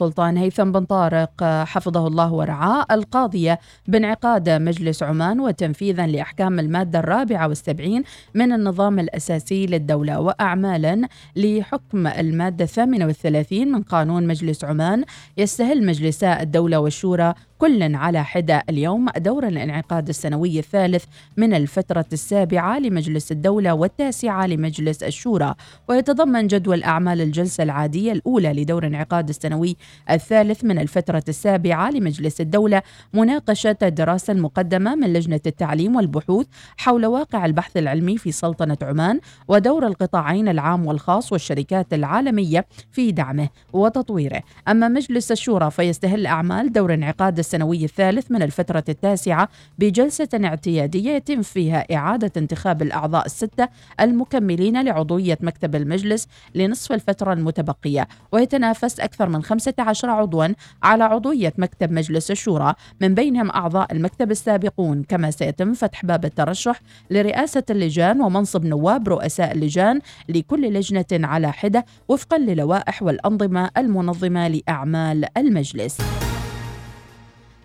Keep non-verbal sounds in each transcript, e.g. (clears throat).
سلطان هيثم بن طارق حفظه الله ورعاه القاضية بانعقاد مجلس عمان وتنفيذا لأحكام المادة الرابعة والسبعين من النظام الأساسي للدولة وأعمالا لحكم المادة الثامنة والثلاثين من قانون مجلس عمان. يستهل مجلسا الدولة والشورى كل على حدة اليوم. دور الانعقاد السنوي الثالث من الفترة السابعة لمجلس الدولة والتاسعة لمجلس الشورى. ويتضمن جدول أعمال الجلسة العادية الأولى لدور انعقاد السنوي الثالث من الفترة السابعة لمجلس الدولة مناقشة الدراسة المقدمة من لجنة التعليم والبحوث حول واقع البحث العلمي في سلطنة عمان ودور القطاعين العام والخاص والشركات العالمية في دعمه وتطويره. أما مجلس الشورى فيستهل أعمال دور انعقاد السنوي الثالث من الفترة التاسعة بجلسة اعتيادية يتم فيها إعادة انتخاب الأعضاء الستة المكملين لعضوية مكتب المجلس لنصف الفترة المتبقية ويتنافس أكثر من 15 عضوا على عضوية مكتب مجلس الشورى من بينهم أعضاء المكتب السابقون كما سيتم فتح باب الترشح لرئاسة اللجان ومنصب نواب رؤساء اللجان لكل لجنة على حدة وفقا للوائح والأنظمة المنظمة لأعمال المجلس.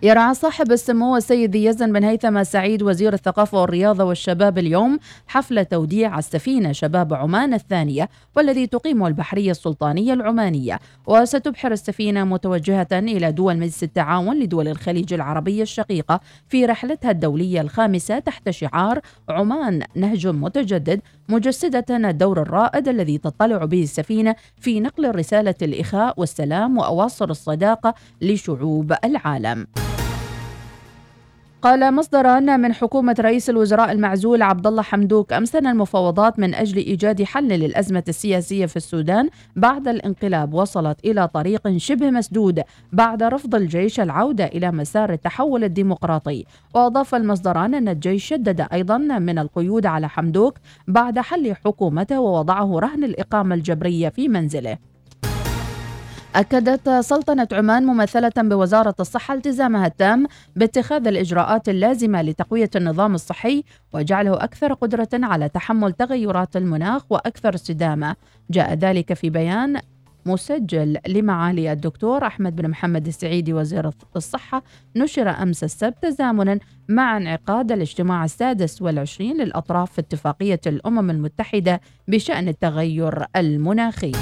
يرعى صاحب السمو السيد يزن بن هيثم سعيد وزير الثقافة والرياضة والشباب اليوم حفل توديع السفينة شباب عمان الثانية والذي تقيم البحرية السلطانية العمانية وستبحر السفينة متوجهة إلى دول مجلس التعاون لدول الخليج العربية الشقيقة في رحلتها الدولية الخامسة تحت شعار عمان نهج متجدد مجسدة الدور الرائد الذي تطلع به السفينة في نقل رسالة الإخاء والسلام وأواصر الصداقة لشعوب العالم. قال مصدران من حكومة رئيس الوزراء المعزول عبد الله حمدوك أمس أن المفاوضات من أجل إيجاد حل للأزمة السياسية في السودان بعد الانقلاب وصلت إلى طريق شبه مسدود بعد رفض الجيش العودة إلى مسار التحول الديمقراطي. وأضاف المصدران أن الجيش شدد أيضا من القيود على حمدوك بعد حل حكومته ووضعه رهن الإقامة الجبرية في منزله. أكدت سلطنة عمان ممثلة بوزارة الصحة التزامها التام باتخاذ الإجراءات اللازمة لتقوية النظام الصحي وجعله أكثر قدرة على تحمل تغيرات المناخ وأكثر استدامة. جاء ذلك في بيان مسجل لمعالي الدكتور أحمد بن محمد السعيدي وزير الصحة. نشر أمس السبت تزامنا مع انعقاد الاجتماع السادس والعشرين للأطراف في اتفاقية الأمم المتحدة بشأن التغير المناخي.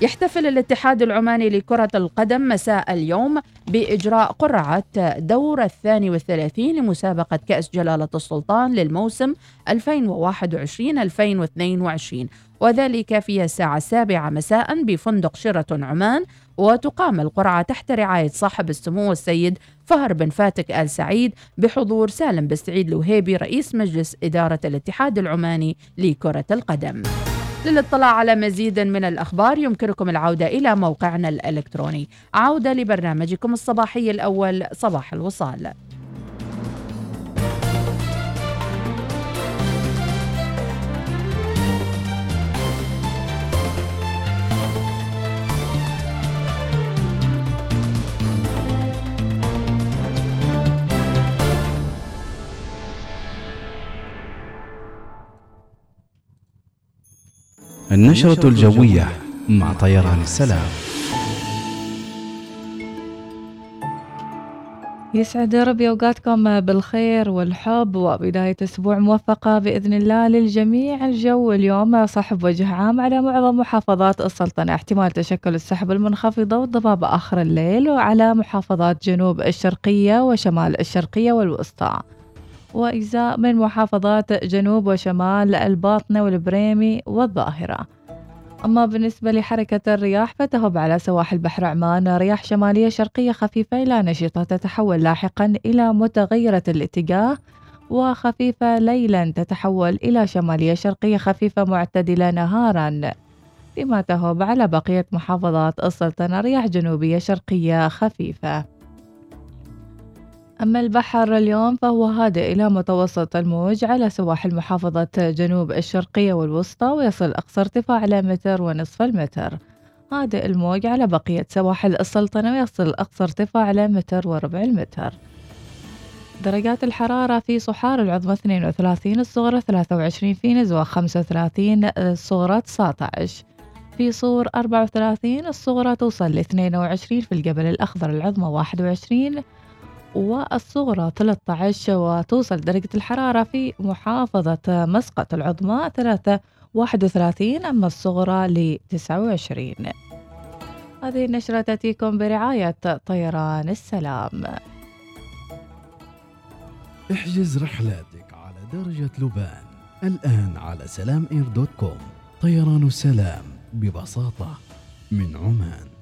يحتفل الاتحاد العماني لكرة القدم مساء اليوم بإجراء قرعة دور الثاني والثلاثين لمسابقة كأس جلالة السلطان للموسم 2021-2022 وذلك في الساعة السابعة مساء بفندق شيراتون عمان وتقام القرعة تحت رعاية صاحب السمو السيد فهر بن فاتك آل سعيد بحضور سالم بن سعيد الوهيبي رئيس مجلس إدارة الاتحاد العماني لكرة القدم. للاطلاع على مزيد من الأخبار يمكنكم العودة إلى موقعنا الإلكتروني. عودة لبرنامجكم الصباحي الأول صباح الوصال. النشرة الجوية مع طيران السلام. يسعد ربي أوقاتكم بالخير والحب وبداية أسبوع موفقة بإذن الله للجميع. الجو اليوم صحب وجه عام على معظم محافظات السلطنة. احتمال تشكل السحب المنخفضة والضبابة آخر الليل وعلى محافظات جنوب الشرقية وشمال الشرقية والوسطى. وإجزاء من محافظات جنوب وشمال الباطنة والبريمي والظاهرة. أما بالنسبة لحركة الرياح فتهب على سواحل بحر عمان رياح شمالية شرقية خفيفة إلى نشطة تتحول لاحقا إلى متغيرة الاتجاه وخفيفة ليلا تتحول إلى شمالية شرقية خفيفة معتدلة نهارا. فيما تهب على بقية محافظات السلطنة رياح جنوبية شرقية خفيفة. أما البحر اليوم فهو هادئ إلى متوسط الموج على سواحل محافظة جنوب الشرقية والوسطى ويصل أقصى ارتفاع إلى متر ونصف المتر. هادئ الموج على بقية سواحل السلطنة ويصل أقصى ارتفاع إلى متر وربع المتر. درجات الحرارة في صحار العظمى 32 الصغرى 23 في نزوة 35 الصغرى 19 في صور 34 الصغرى توصل ل 22 في الجبل الأخضر العظمى 21 والصغرى 13 وتوصل درجة الحرارة في محافظة مسقط العظمى 3 31 أما الصغرى ل 29 هذه النشرة تأتيكم برعاية طيران السلام. احجز رحلاتك على درجة لبان الآن على سلام إير دوت كوم. طيران السلام ببساطة من عمان.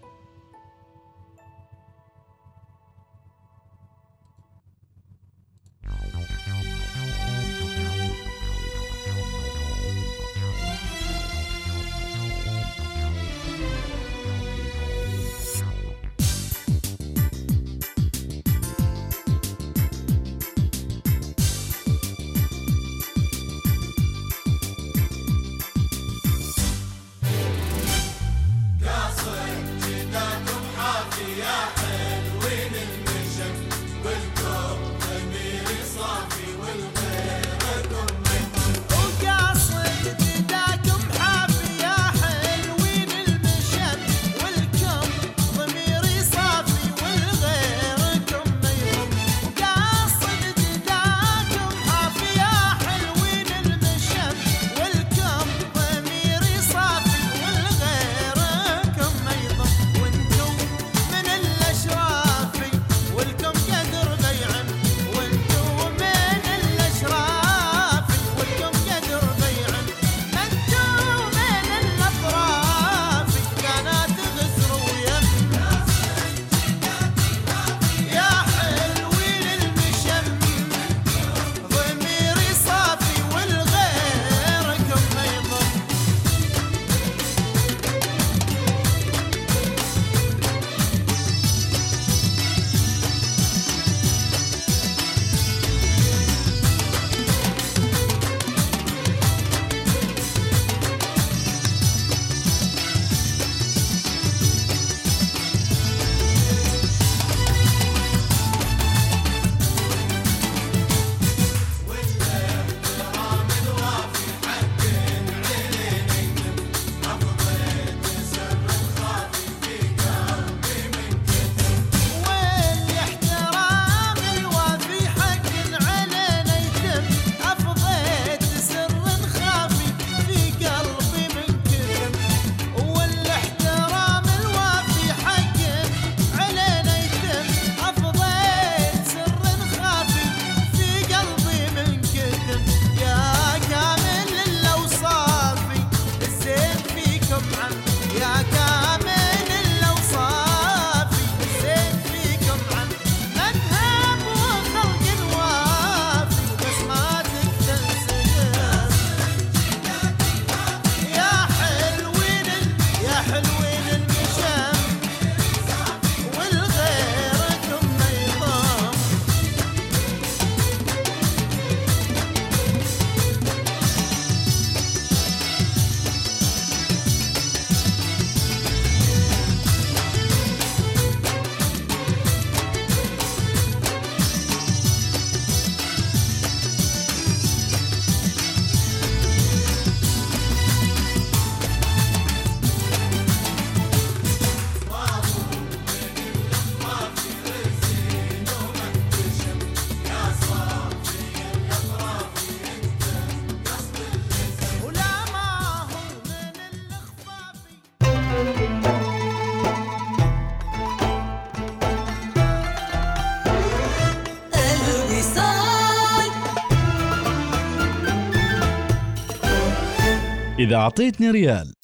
إذا أعطيتني ريال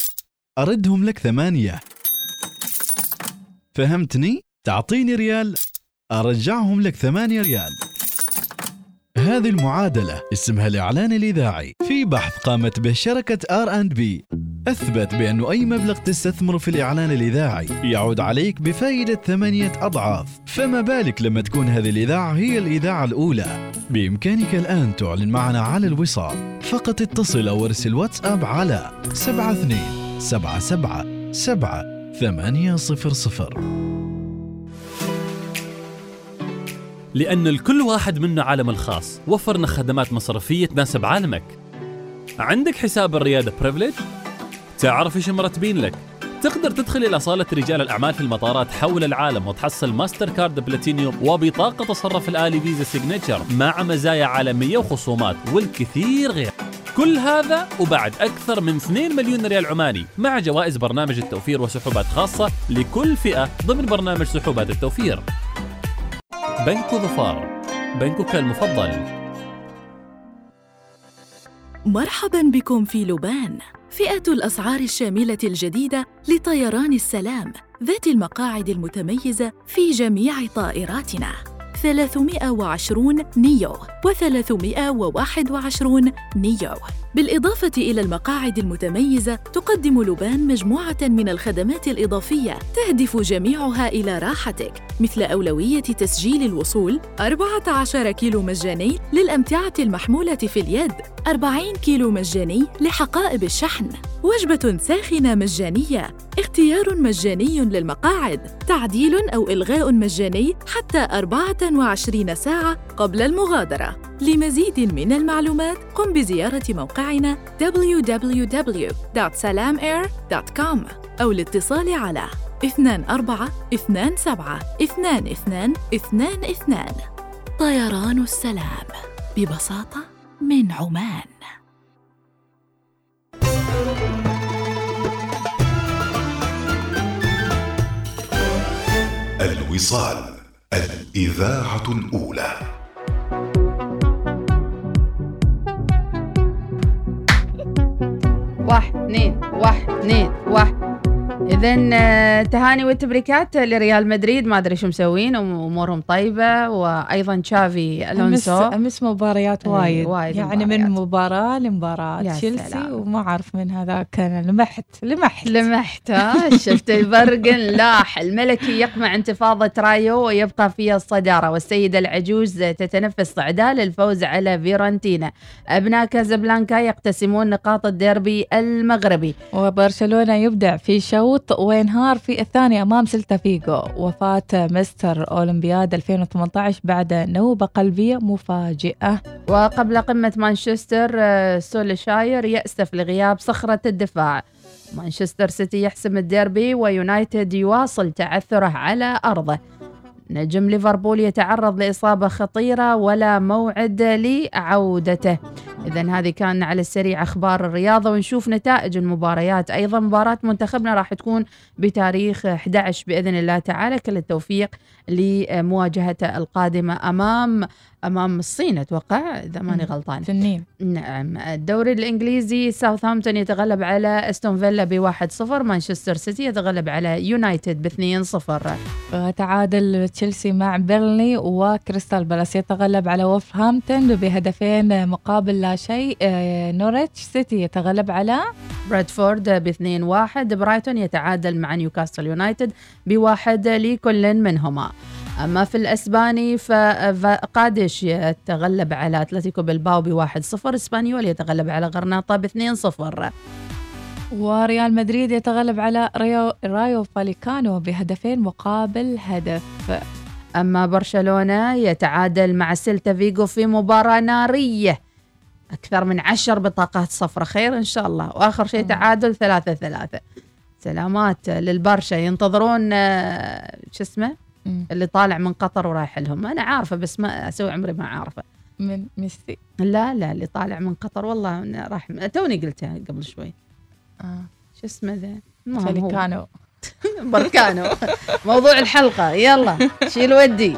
أردهم لك ثمانية. فهمتني؟ تعطيني ريال أرجعهم لك ثمانية ريال. هذه المعادلة اسمها الإعلان الإذاعي. في بحث قامت به شركة بي. أثبت بأنه أي مبلغ تستثمر في الإعلان الإذاعي يعود عليك بفائدة ثمانية أضعاف. فما بالك لما تكون هذه الإذاعة هي الإذاعة الأولى؟ بإمكانك الآن تعلن معنا على الوصال. فقط اتصل أو ارسل واتساب على 72 77 7 800 لأن لكل واحد منا عالم الخاص. وفرنا خدمات مصرفية تناسب عالمك. عندك حساب الريادة Privilege تعرف إيش مرتبين لك؟ تقدر تدخل إلى صالة رجال الأعمال في المطارات حول العالم وتحصل ماستر كارد بلاتينيوم وبطاقة الصرف الآلي فيزا Signature مع مزايا عالمية وخصومات والكثير غير. كل هذا وبعد أكثر من 2 مليون ريال عماني مع جوائز برنامج التوفير وسحوبات خاصة لكل فئة ضمن برنامج سحوبات التوفير. بنك ظفار بنكك المفضل. مرحبا بكم في لبان فئة الأسعار الشاملة الجديدة لطيران السلام ذات المقاعد المتميزة في جميع طائراتنا. 320 نيو و321 نيو. بالإضافة إلى المقاعد المتميزة تقدم لبان مجموعة من الخدمات الإضافية تهدف جميعها إلى راحتك مثل أولوية تسجيل الوصول 14 كيلو مجاني للأمتعة المحمولة في اليد 40 كيلو مجاني لحقائب الشحن. وجبة ساخنة مجانية اختيار مجاني للمقاعد تعديل أو إلغاء مجاني حتى 24 ساعة قبل المغادرة. لمزيد من المعلومات قم بزيارة موقعنا www.salamair.com أو الاتصال على 24 27 22 22 طيران السلام ببساطة من عمان. الوصال الإذاعة الأولى. اذا آه، تهاني والتبريكات لريال مدريد ما أدري شو مسوين امورهم طيبة وأيضا تشافي امس ألونسو. امس مباريات إيه، وايد, وايد يعني مباريات. من مباراة لمباراة. تشيلسي. وما أعرف من هذاك كان. لمحت لمحت. لمحت ها (laughs) شفت البرقن لاح الملكي يقمع انتفاضة رايو ويبقى في الصدارة. والسيدة العجوز تتنفس صعداء للفوز على فيرونتينا أبناء كازابلانكا يقتسمون نقاط الديربي المغربي. وبرشلونة يبدع في شوط وينهار في الثاني أمام سلتا فيجو وفاة مستر أولمبياد 2018 بعد نوبة قلبية مفاجئة. وقبل قمة مانشستر آه، سولشاير يأسف لغياب صخرة الدفاع. مانشستر سيتي يحسم الديربي ويونايتد يواصل تعثره على أرضه. نجم ليفربول يتعرض لإصابة خطيرة ولا موعد لعودته. إذا هذه كان على السريع أخبار الرياضة ونشوف نتائج المباريات. أيضا مباراة منتخبنا راح تكون بتاريخ 11 بإذن الله تعالى. كل التوفيق لمواجهته القادمة أمام أمام الصين أتوقع إذا ماني. غلطان. تنين نعم. الدوري الإنجليزي ساوثهامبتون يتغلب على أستون فيلا بواحد صفر مانشستر سيتي يتغلب على يونايتد باثنين صفر. تعادل تشيلسي مع بيرلي وكريستال بالاس يتغلب على وولفهامبتون بهدفين مقابل لا شيء. آه، نوريتش سيتي يتغلب على برادفورد باثنين واحد. برايتون يتعادل مع نيوكاسل يونايتد بواحد لكل منهما. أما في الأسباني فقادش يتغلب على أتلتيكو بلباو بواحد صفر. إسبانيول يتغلب على غرناطة باثنين صفر. وريال مدريد يتغلب على ريو رايو فاليكانو بهدفين مقابل هدف. أما برشلونة يتعادل مع سيلتا فيجو في مباراة نارية. أكثر من عشر بطاقات صفرة خير إن شاء الله. وآخر شيء مم. تعادل ثلاثة ثلاثة. سلامات للبرشا. ينتظرون آه، شو اسمه. اللي طالع من قطر ورايح لهم. أنا عارفة بس ما أسوي عمري ما عارفة. من ميسي. لا لا اللي طالع من قطر. والله أنا راح توني قلتها قبل شوي. آه. شو اسمه ذا. فاليكانو (laughs) بركانو. موضوع الحلقة. يلا شيل ودي.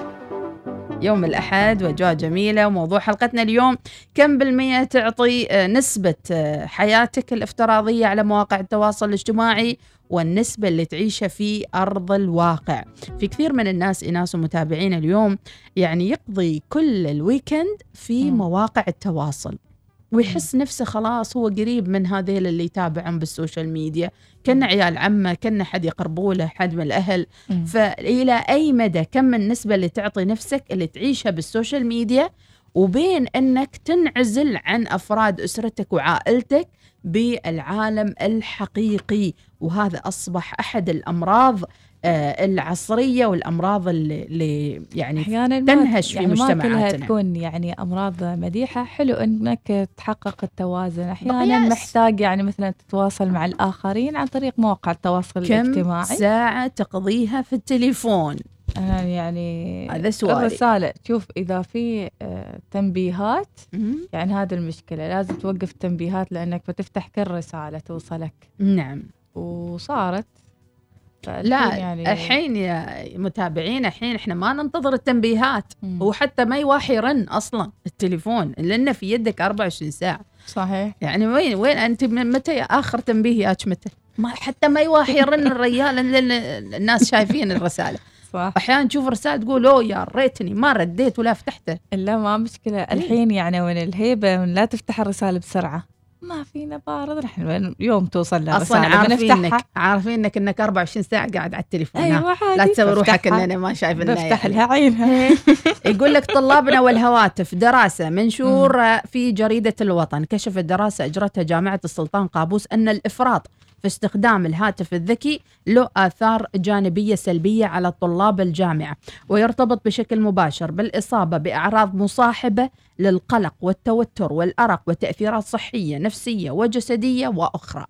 يوم الأحد وأجواء جميلة. وموضوع حلقتنا اليوم كم بالمية تعطي آه، نسبة آه، حياتك الافتراضية على مواقع التواصل الاجتماعي والنسبة اللي تعيشها في أرض الواقع؟ في كثير من الناس إناس ومتابعين اليوم يعني يقضي كل ال weekend في. مواقع التواصل. ويحس نفسه خلاص هو قريب من هذيل اللي يتابعهم بال social media. كنه عيال عمه كنه حد يقربوا له حد من الأهل. مم. فإلى أي مدى كم النسبة اللي تعطي نفسك اللي تعيشها بال social media؟ وبين أنك تنعزل عن أفراد أسرتك وعائلتك بالعالم الحقيقي. وهذا أصبح أحد الأمراض آه، العصرية والأمراض اللي, يعني أحيانا تنهش في يعني ما كلها مجتمعاتنا. تكون يعني أمراض مديحة. حلو إنك تحقق التوازن. أحيانا بقياس. محتاج يعني مثلا تتواصل مع الآخرين عن طريق مواقع التواصل كم الاجتماعي. ساعة تقضيها في التليفون؟ أنا يعني هذا سؤالي الرسالة شوف إذا في آه، تنبيهات. يعني هذه المشكلة لازم توقف التنبيهات لأنك بتفتح كل رسالة توصلك. نعم. وصارت. لا يعني الحين يا متابعين الحين إحنا ما ننتظر التنبيهات. مم. وحتى ما يواحي يرن أصلا التليفون لأنه في يدك 24 ساعة. صحيح. يعني وين وين أنت من متى يا آخر تنبيه ياك متى؟ ما حتى ما يواحي يرن الرجال لأن الناس شايفين الرسالة. صح. أحيانا تشوف رساله تقول أوه يا ريتني ما رديت ولا فتحته. إلا ما مشكلة. الحين يعني من الهيبة من لا تفتح الرسالة بسرعة. ما فينا بارد نحن يوم توصل لنا أصلا عارفينك عارفينك انك 24 ساعة قاعد على التليفون. أيوه عادي لا تسوي روحك بفتحها. إننا ما شايفنا بفتح يعني. لها عينها (laughs) يقول لك طلابنا والهواتف دراسة منشور في جريدة الوطن كشفت دراسة أجرتها جامعة السلطان قابوس أن الإفراط في استخدام الهاتف الذكي له آثار جانبية سلبية على طلاب الجامعة ويرتبط بشكل مباشر بالإصابة بأعراض مصاحبة للقلق والتوتر والأرق وتأثيرات صحية نفسية وجسدية وأخرى.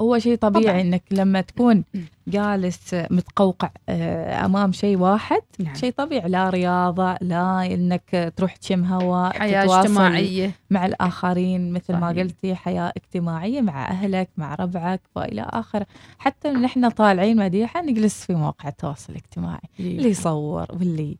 هو شيء طبيعي طبعاً. إنك لما تكون جالس متقوقع آه، أمام شيء واحد نعم. شيء طبيعي لا رياضة لا إنك تروح تشم هواء حياة تتواصل اجتماعية. مع الآخرين مثل ما صحيح. قلتي حياة اجتماعية مع أهلك مع ربعك وإلى آخره. حتى نحن طالعين مديحة نجلس في مواقع التواصل الاجتماعي. اللي يصور واللي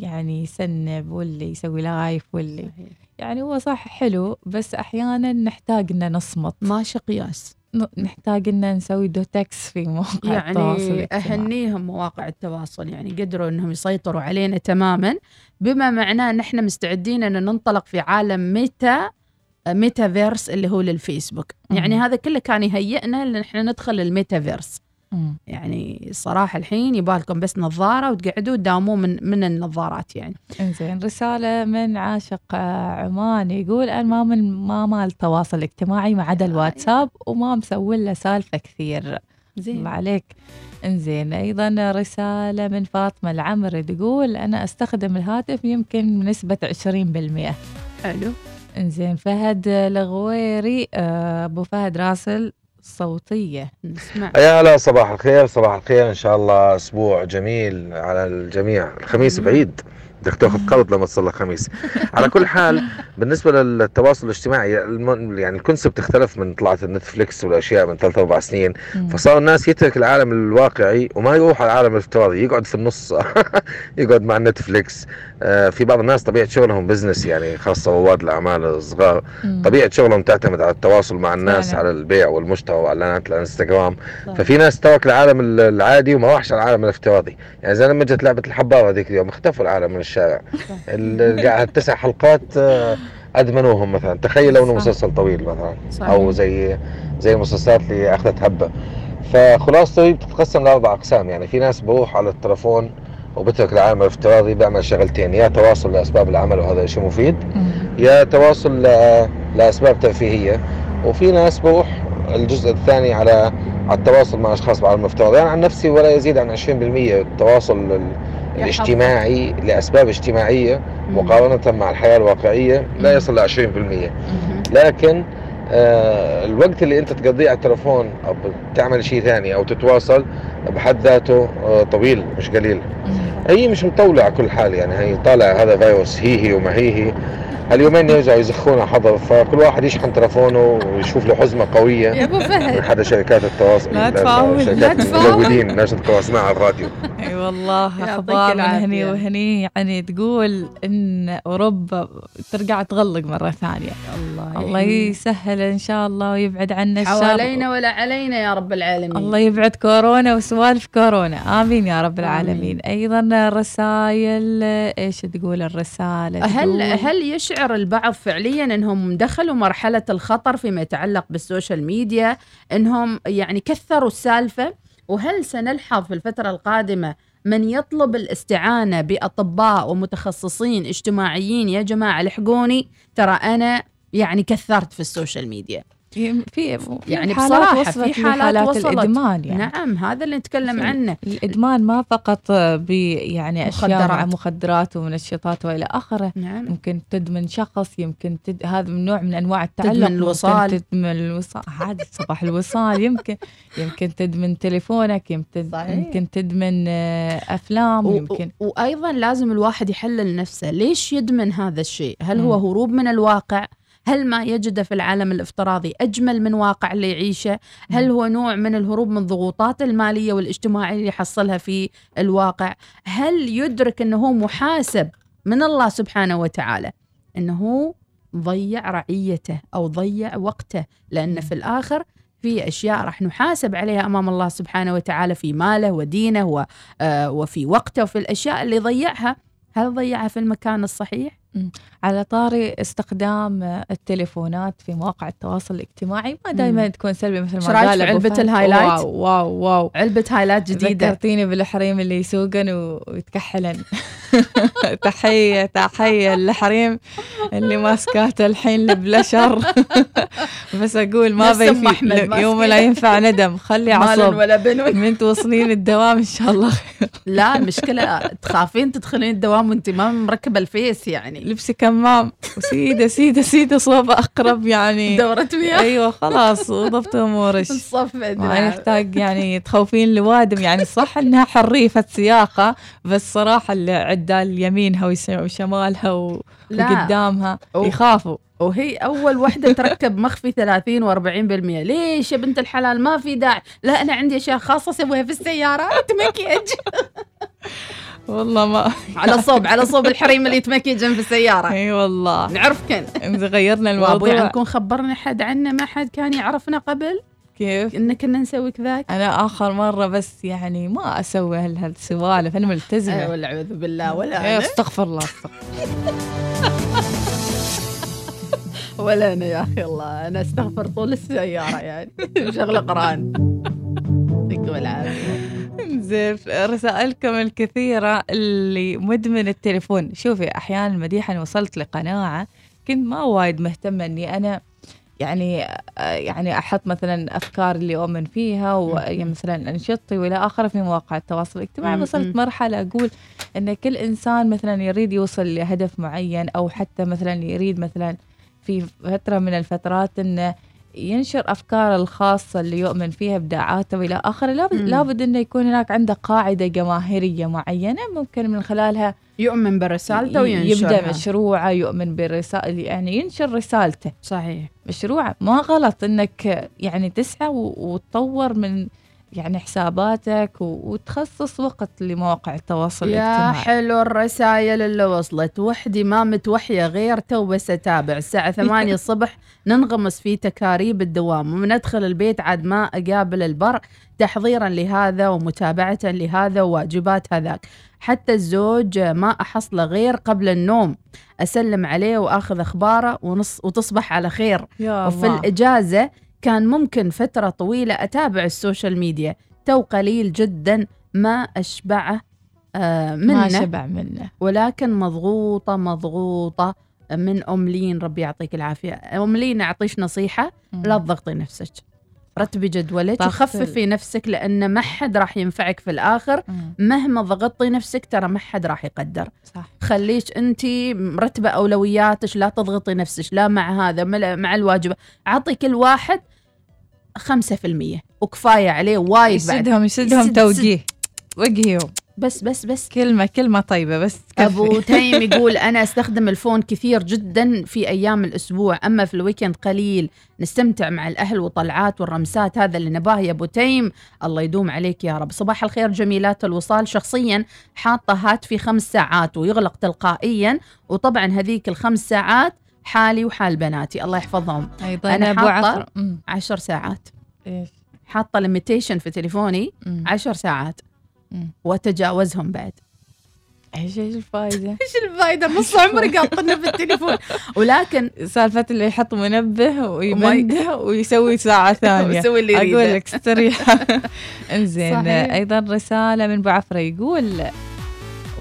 يعني يسنب واللي يسوي live واللي يعني هو صح حلو بس أحيانا نحتاج ان نصمت. ماشي قياس. نحتاج ان نسوي دوتكس في مواقع التواصل يعني الاجتماعي. أهنيهم مواقع التواصل يعني قدروا إنهم يسيطروا علينا تماما بما معناه إن إحنا مستعدين ان ننطلق في عالم ميتا ميتافيرس اللي هو للفيسبوك. يعني هذا كله كان يهيئنا إن إحنا ندخل الميتافيرس. مم. يعني صراحة الحين يبالكم بس نظارة وتقعدوا تداوموا من من النظارات يعني. إنزين رسالة من عاشق آه، عمان يقول أنا ما من ما مال تواصل اجتماعي ما عدا الواتساب وما مسوي له سالفة كثير. زين. الله عليك. إنزين أيضا رسالة من فاطمة العمر تقول أنا أستخدم الهاتف يمكن بنسبة 20% حلو. إنزين فهد الغويري آه، أبو فهد راسل صوتية. نسمع. يا هلا صباح الخير صباح الخير. إن شاء الله أسبوع جميل على الجميع. الخميس بعيد. بدك تاخذ قرض لما تصل الخميس. على كل حال بالنسبة للتواصل الاجتماعي يعني الكونسبت اختلف من طلعت النتفليكس والأشياء من ثلاث أربع سنين. فصار الناس يترك العالم الواقعي وما يروح على العالم الافتراضي يقعد في النص. (laughs) يقعد مع نتفليكس آه، في بعض الناس طبيعة شغلهم business يعني خاصة رواد الأعمال الصغار. طبيعة شغلهم تعتمد على التواصل مع الناس فعلا. على البيع والمشترى واعلانات الانستغرام. ففي ناس ترك العالم ال- العادي وما راحش على العالم الافتراضي. يعني زي لما جت لعبة الحباره هذيك اليوم اختفوا العالم من الشارع ال- قاعد تسع حلقات آه، أدمنوهم مثلا. تخيل لو انه. مسلسل طويل مثلا. صحيح. أو زي زي المسلسلات اللي أخذت هبه فخلاصته هي بتتقسم لأربع أقسام. يعني في ناس بروح على التلفون وبترك العالم الافتراضي بيعمل شغلتين. يا تواصل لأسباب العمل وهذا شيء مفيد. يا تواصل ل- لأسباب ترفيهية. وفي ناس بروح الجزء الثاني على على التواصل مع أشخاص بعالم الافتراضي أنا عن نفسي ولا يزيد عن 20% التواصل الاجتماعي لأسباب اجتماعية مم. مقارنة مع الحياة الواقعية لا. يصل ل 20% مهم. لكن آه الوقت اللي أنت تقضيه على التلفون أو بتعمل شيء ثاني أو تتواصل بحد ذاته آه طويل مش قليل. هي مش مطولة على كل حال يعني هي طالع هذا فيروس هي هي وما هي هي هاليومين يرجعوا يزخونا حظر فكل واحد يشحن تلفونه ويشوف له حزمة يا قوية ابو من فهد حدا شركات التواصل لا تفاول، لا تفاول. الناس اللي تسمعها على الراديو (laughs) أي والله أخبار من. هني وهني يعني تقول إن أوروبا ترجع تغلق مرة ثانية الله الله. يسهل إن شاء الله ويبعد عنا الشر حوالينا ولا علينا يا رب العالمين الله يبعد كورونا وسوالف كورونا. آمين يا رب العالمين. أيضا رسائل إيش تقول الرسالة؟ هل تقول هل يشعر البعض فعليا إنهم دخلوا مرحلة الخطر فيما يتعلق بالسوشيال ميديا إنهم يعني كثروا السالفة؟ وهل سنلحظ في الفترة القادمة من يطلب الاستعانة بأطباء ومتخصصين اجتماعيين؟ يا جماعة الحقوني ترى أنا يعني كثرت في ال social media. في يعني حالات بصراحة وصلت في حالات وصلت. الإدمان يعني. نعم هذا اللي نتكلم عنه. الإدمان ما فقط ب يعني أشياء مع مخدرات. مخدرات ومنشطات وإلى آخره. نعم. يمكن تدمن شخص يمكن تد... هذا من نوع من أنواع التعلق. تدمن ممكن الوصال. تدمن الوصال. هذا صباح الوصال يمكن. يمكن تدمن تليفونك يمكن صحيح. يمكن تدمن آه، أفلام و- يمكن. و- وأيضا لازم الواحد يحلل نفسه. ليش يدمن هذا الشيء؟ هل هو. هروب من الواقع؟ هل ما يجده في العالم الافتراضي أجمل من واقع اللي يعيشه؟ هل هو نوع من الهروب من الضغوطات المالية والاجتماعية اللي يحصلها في الواقع؟ هل يدرك إنه هو محاسب من الله سبحانه وتعالى؟ هو ضيع رعيته أو ضيع وقته لأن في الآخر في أشياء راح نحاسب عليها أمام الله سبحانه وتعالى في ماله ودينه آه، وفي وقته وفي الأشياء اللي ضيعها. هل ضيعها في المكان الصحيح؟ على طاري استخدام التليفونات في مواقع التواصل الاجتماعي. ما دائما تكون سلبي مثل ما قال علبة. ال highlight؟ wow wow wow. علبة highlight جديدة. ذكرتيني بالحريم اللي يسوقن ويتكحلن. (laughs) تحية تحية للحريم اللي ماسكاته الحين البلشر (laughs) بس أقول ما بيفي يوم. لا ينفع ندم. خلي عصب. ولا بنون (laughs) من توصلين الدوام إن شاء الله. لا المشكلة تخافين تدخلين الدوام وأنت ما مركبة الفيس يعني. لبسي كمام. وسيدة سيدة سيدة صوب أقرب يعني. دورة مياه أيوة خلاص وضبط أمورك. الصف ما يحتاج يعني تخوفين لوادم. يعني صح إنها حريفة سياقة بس صراحة اللي عدال يمينها وشمالها و- لا. وقدامها أوه. يخافوا. وهي أول وحدة تركب مخفي 30 و40% ليش يا بنت الحلال؟ ما في داعي. لا أنا عندي أشياء خاصة أسويها في السيارة. تمكيج والله ما على صوب (laughs) على صوب الحريم اللي يتمكيجن في السيارة. إي والله. نعرف كن. إذا غيرنا (laughs) الموضوع. عنكم خبرنا حد عنا ما حد كان يعرفنا قبل؟ كيف؟ إن كنا نسوي كذاك أنا آخر مرة بس يعني ما أسوي هال- هالسوالف أنا أه ملتزمة والعياذ بالله ولا أنا. أستغفر الله أستغفر (laughs) ولا أنا يا أخي الله أنا أستغفر طول السيارة يعني. شغله قران. يعطيكم العافية. زين رسائلكم الكثيرة اللي مدمن التليفون. شوفي أحيانا مديحا وصلت لقناعة كنت ما وايد مهتمة أني أنا يعني يعني أحط مثلا أفكار اللي أؤمن فيها ومثلا أنشطتي وإلى آخره في مواقع التواصل الاجتماعي. وصلت مرحلة أقول أن كل إنسان مثلا يريد يوصل لهدف معين أو حتى مثلا يريد مثلا في فترة من الفترات أنه ينشر أفكاره الخاصة اللي يؤمن فيها إبداعاته وإلى آخره. لابد, مم. لابد أنه يكون هناك عنده قاعدة جماهيرية معينة ممكن من خلالها يؤمن برسالته وينشرها. يبدأ مشروعه يؤمن برسالة يعني ينشر رسالته. صحيح. مشروع ما غلط إنك يعني تسعى وتطور من يعني حساباتك وتخصص وقت لمواقع التواصل يا الاجتماعي. حلو الرسائل اللي وصلت. وحدي ما متوحية غير تو بس أتابع. الساعة (laughs) ثمانية الصبح ننغمس في تكاريب الدوام ومن أدخل البيت عاد ما أقابل البر تحضيرا لهذا ومتابعة لهذا وواجبات هذاك. حتى الزوج ما أحصله غير قبل النوم. أسلم عليه وأخذ أخباره ونص وتصبح على خير. يا وفي الله. الإجازة كان ممكن فترة طويلة أتابع ال social media. تو قليل جدا ما أشبعه آه ما منه شبع منه. ولكن مضغوطة مضغوطة من أم لين ربي يعطيك العافية. أم لين أعطيش نصيحة. لا تضغطي نفسك. رتبي جدولك وخففي نفسك لأن ما حد راح ينفعك في الآخر. مم. مهما ضغطتي نفسك ترى ما حد راح يقدر. صح. خليش أنت مرتبة أولوياتك لا تضغطي نفسك لا مع هذا مع الواجب. أعطي كل واحد 5% وكفاية عليه وايد بعد. يسدهم يسدهم يسد- توجيه. وجهيهم بس بس بس. كلمة كلمة طيبة بس. تكفي. أبو (laughs) تيم يقول أنا أستخدم ال phone كثير جدا في أيام الأسبوع أما في ال weekend قليل. نستمتع مع الأهل وطلعات والرمسات. هذا اللي نباه يا أبو تيم. الله يدوم عليك يا رب. صباح الخير جميلات الوصال. شخصيا حاطة هاتفي خمس ساعات ويغلق تلقائيا. وطبعا هذيك الخمس ساعات حالي وحال بناتي. الله يحفظهم. أيضا أنا أبو حاطة- عفر. عشر ساعات. إيش؟ حاطة limitation في تليفوني مم. عشر ساعات. مم. وأتجاوزهم بعد. إيش إيش الفائدة (laughs) إيش الفايدة؟ نص عمري قاطنا في التليفون. ولكن سالفة اللي يحط منبه ويمنده ويسوي ساعة (laughs) ثانية. ويسوي اللي يريده. لك استريح (laughs) إنزين صحيح. أيضا رسالة من أبو عفرة يقول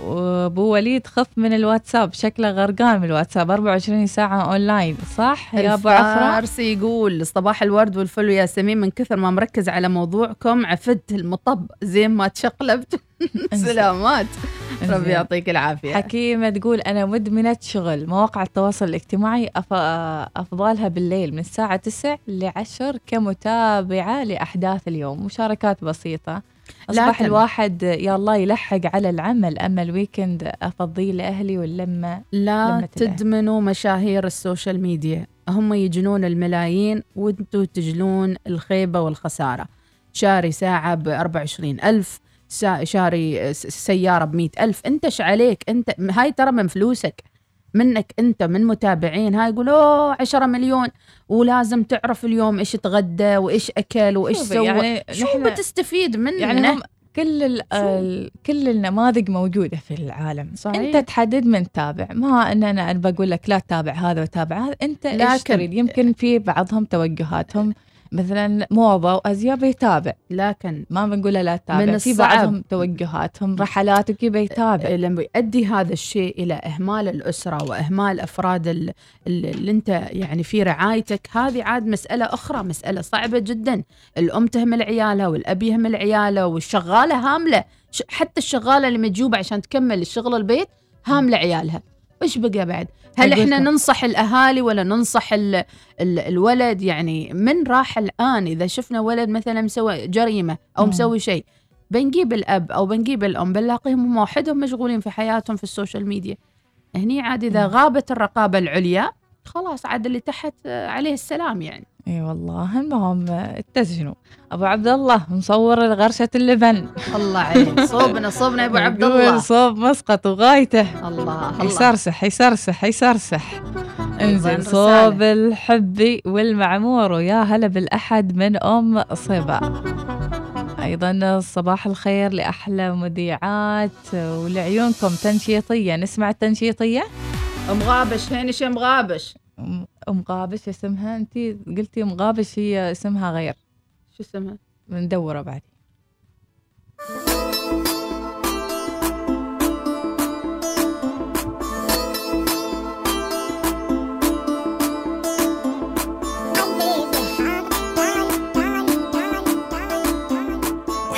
وابو وليد خف من الواتساب شكله غرقان من الواتساب 24 ساعة اونلاين صح؟ يا أبو الفارسي يقول صباح الورد والفل وياسمين من كثر ما مركز على موضوعكم عفدت المطب زين ما تشقلبت. (laughs) سلامات. ربي. يعطيك العافية. حكيمة تقول أنا مدمنة شغل مواقع التواصل الاجتماعي أف... أفضلها بالليل من الساعة 9 ل 10 كمتابعة لأحداث اليوم مشاركات بسيطة. أصبح لكن- الواحد يا الله يلحق على العمل أما ال weekend أفضيه لأهلي واللمة لا. تدمنوا مشاهير ال social media. هم يجنون الملايين وانتوا تجنون الخيبة والخسارة. شاري ساعة ب 24 ألف شاري سيارة ب ألف. انت إيش عليك انت هاي ترى من فلوسك. منك انت من متابعين. هاي يقول أوه 10 مليون. ولازم تعرف اليوم إيش تغدى وإيش أكل وإيش سوى. يعني شو بتستفيد منه؟ يعني هم كل كل النماذج موجودة في العالم. صحيح. أنت تحدد من تابع ما أن أنا أنا بقول لك لا تتابع هذا وتابع هذا. إيش لكن- تريد يمكن في بعضهم توجهاتهم مثلا موضة وأزياء بيتابع. لكن ما بنقول له لا تتابع. من في. بعضهم توجهاتهم رحلات وكي بيتابع. لما يؤدي هذا الشيء إلى إهمال الأسرة وإهمال أفراد ال- ال- اللي أنت يعني في رعايتك هذه عاد مسألة أخرى مسألة صعبة جدا. الأم تهمل عيالها والأب يهمل عياله والشغالة هاملة حتى الشغالة اللي مجوبة عشان تكمل الشغل البيت هاملة عيالها. وش بقى بعد هل إحنا. ننصح الأهالي ولا ننصح ال ال الولد يعني من راح الآن إذا شفنا ولد مثلا مسوي جريمة أو مم. مسوي شيء بنجيب الأب أو بنجيب الأم بنلاقيهم هم وحدهم مشغولين في حياتهم في ال social media هني عاد إذا. غابت الرقابة العليا خلاص عاد اللي تحت عليه السلام يعني إي والله المهم اتزنوا أبو عبد الله مصور غرشه اللبن. الله عليك. صوبنا صوبنا يا أبو عبد الله صوب مسقط وغايته. الله الله. يسرسح يسرسح يسرسح. رسالة. صوب الحبي والمعمور ويا هلا بالأحد من أم صبا. أيضا صباح الخير لأحلى مذيعات ولعيونكم تنشيطية. نسمع التنشيطية؟ ام غابش هينش ام غابش ام أم غابش اسمها. انت قلتي أم غابش هي اسمها غير. شو اسمها؟ بندوره بعد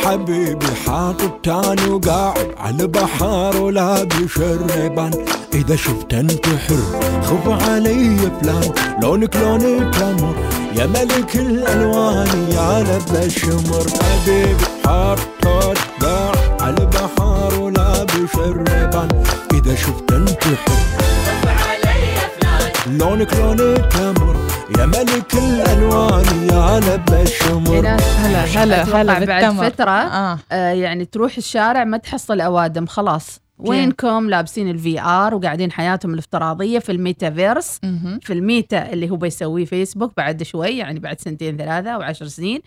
حبيبي حاطط تاني وقاعد على بحر ولابس الريبان إذا شفت أنت حر خف علي فلان. لونك لون التمر يا ملك الألوان يا لبس شمر حبيبي حاطط قاعد على بحر ولابس ال Ray-Ban إذا شفت أنت حر لونك لون التمر يا ملك الألوان يا لبس شمر هنا هلا هلا هلا بعد فترة آه. آه يعني تروح الشارع ما تحصل أوادم خلاص. وينكم؟ لابسين ال VR وقاعدين حياتهم الافتراضية في الميتافيرس. في الميتا اللي هو بيسويه فيسبوك بعد شوي يعني بعد سنتين ثلاثة أو عشر سنين.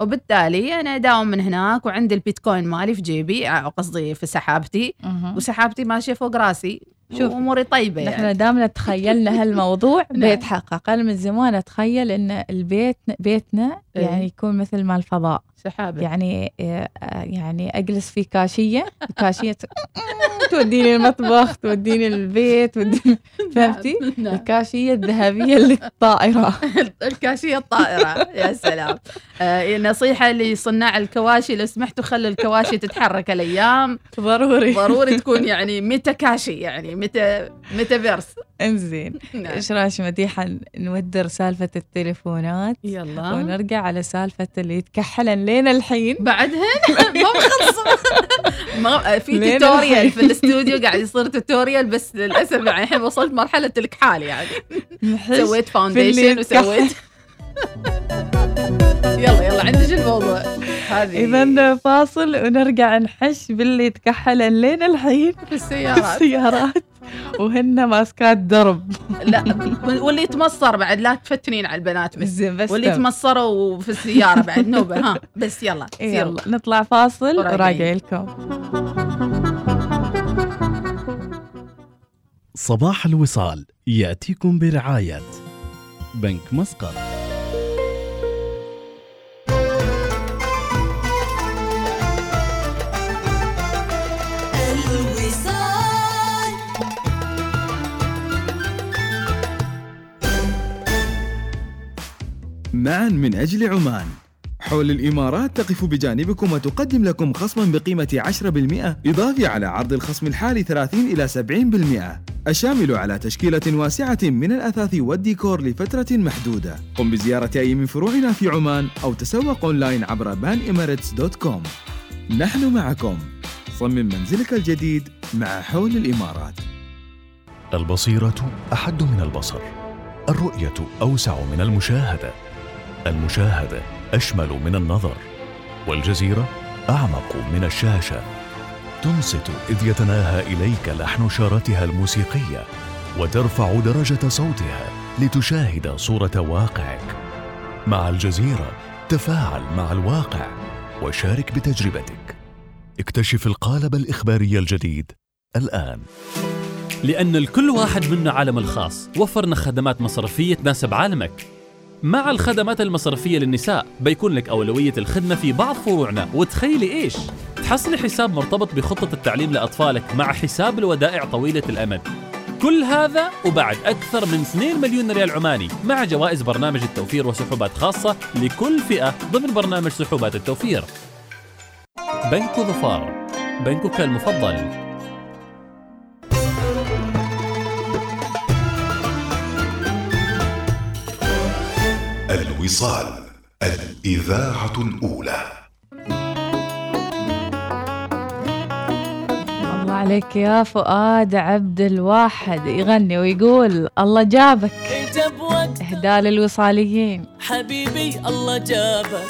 وبالتالي أنا أداوم من هناك وعندي البيتكوين مالي في جيبي أو قصدي في سحابتي. وسحابتي ماشية فوق راسي. شوف، وأموري طيبة يعني نحن دامنا تخيلنا هالموضوع (laughs) نعم. بيتحقق أنا من زمان أتخيل إن البيت بيتنا إيه. يعني يكون مثل ما الفضاء سحابة يعني آه، يعني أجلس في كاشية الكاشيه ت- (laughs) توديني المطبخ توديني البيت توديني (laughs) فهمتي؟ نعم. الكاشية الذهبية الطائره (laughs) الكاشية الطائرة يا سلام. آه نصيحة لصناع الكواشي لو سمحتوا خلوا الكواشي تتحرك الأيام. ضروري. ضروري (laughs) تكون يعني meta كاشي يعني meta metaverse. انزين. نعم. إيش رأيك مديحه نودر سالفة التليفونات؟ يلا. ونرجع على سالفة اللي يتكحلن لين الحين. بعدهن؟ ما مخلص ما في tutorial. في الاستوديو قاعد يصير tutorial بس للأسف يعني الحين وصلت مرحلة الكحال يعني. سويت foundation. وسويت. يلا يلا عندك الموضوع؟ هذه. إذا فاصل ونرجع نحش باللي يتكحلن لين الحين في السيارات. السيارات. وهن ماسكات درب. لا واللي يتمصر بعد لا تفتنين على البنات بس. زين بس واللي تم. يتمصروا في السيارة بعد نوبة ها. بس يلا يلا نطلع فاصل. وراجعين. لكم. صباح الوصال يأتيكم برعاية بنك مسقط. الوصال. معا من أجل عمان. حول الإمارات تقف بجانبكم وتقدم لكم خصما بقيمة 10% إضافي على عرض الخصم الحالي 30 إلى 70% الشامل على تشكيلة واسعة من الأثاث والديكور لفترة محدودة. قم بزيارة أي من فروعنا في عمان أو تسوق أونلاين عبر banemirates.com نحن معكم. صمم منزلك الجديد مع حول الإمارات. البصيرة أحد من البصر. الرؤية أوسع من المشاهدة. المشاهدة أشمل من النظر. والجزيرة أعمق من الشاشة. تنصت إذ يتناهى إليك لحن شارتها الموسيقية وترفع درجة صوتها لتشاهد صورة واقعك. مع الجزيرة تفاعل مع الواقع وشارك بتجربتك. اكتشف القالب الإخباري الجديد الآن. لأن لكل واحد منا عالم الخاص. وفرنا خدمات مصرفية تناسب عالمك. مع الخدمات المصرفية للنساء بيكون لك أولوية الخدمة في بعض فروعنا. وتخيلي إيش؟ تحصلي حساب مرتبط بخطة التعليم لأطفالك مع حساب الودائع طويلة الأمد. كل هذا وبعد أكثر من 2 مليون ريال عماني مع جوائز برنامج التوفير وسحوبات خاصة لكل فئة ضمن برنامج سحوبات التوفير. بنك ظفار. بنكك المفضل. الوصال الإذاعة الأولى. الله عليك يا فؤاد عبد الواحد يغني ويقول الله جابك. إهداء للوصاليين. حبيبي الله جابك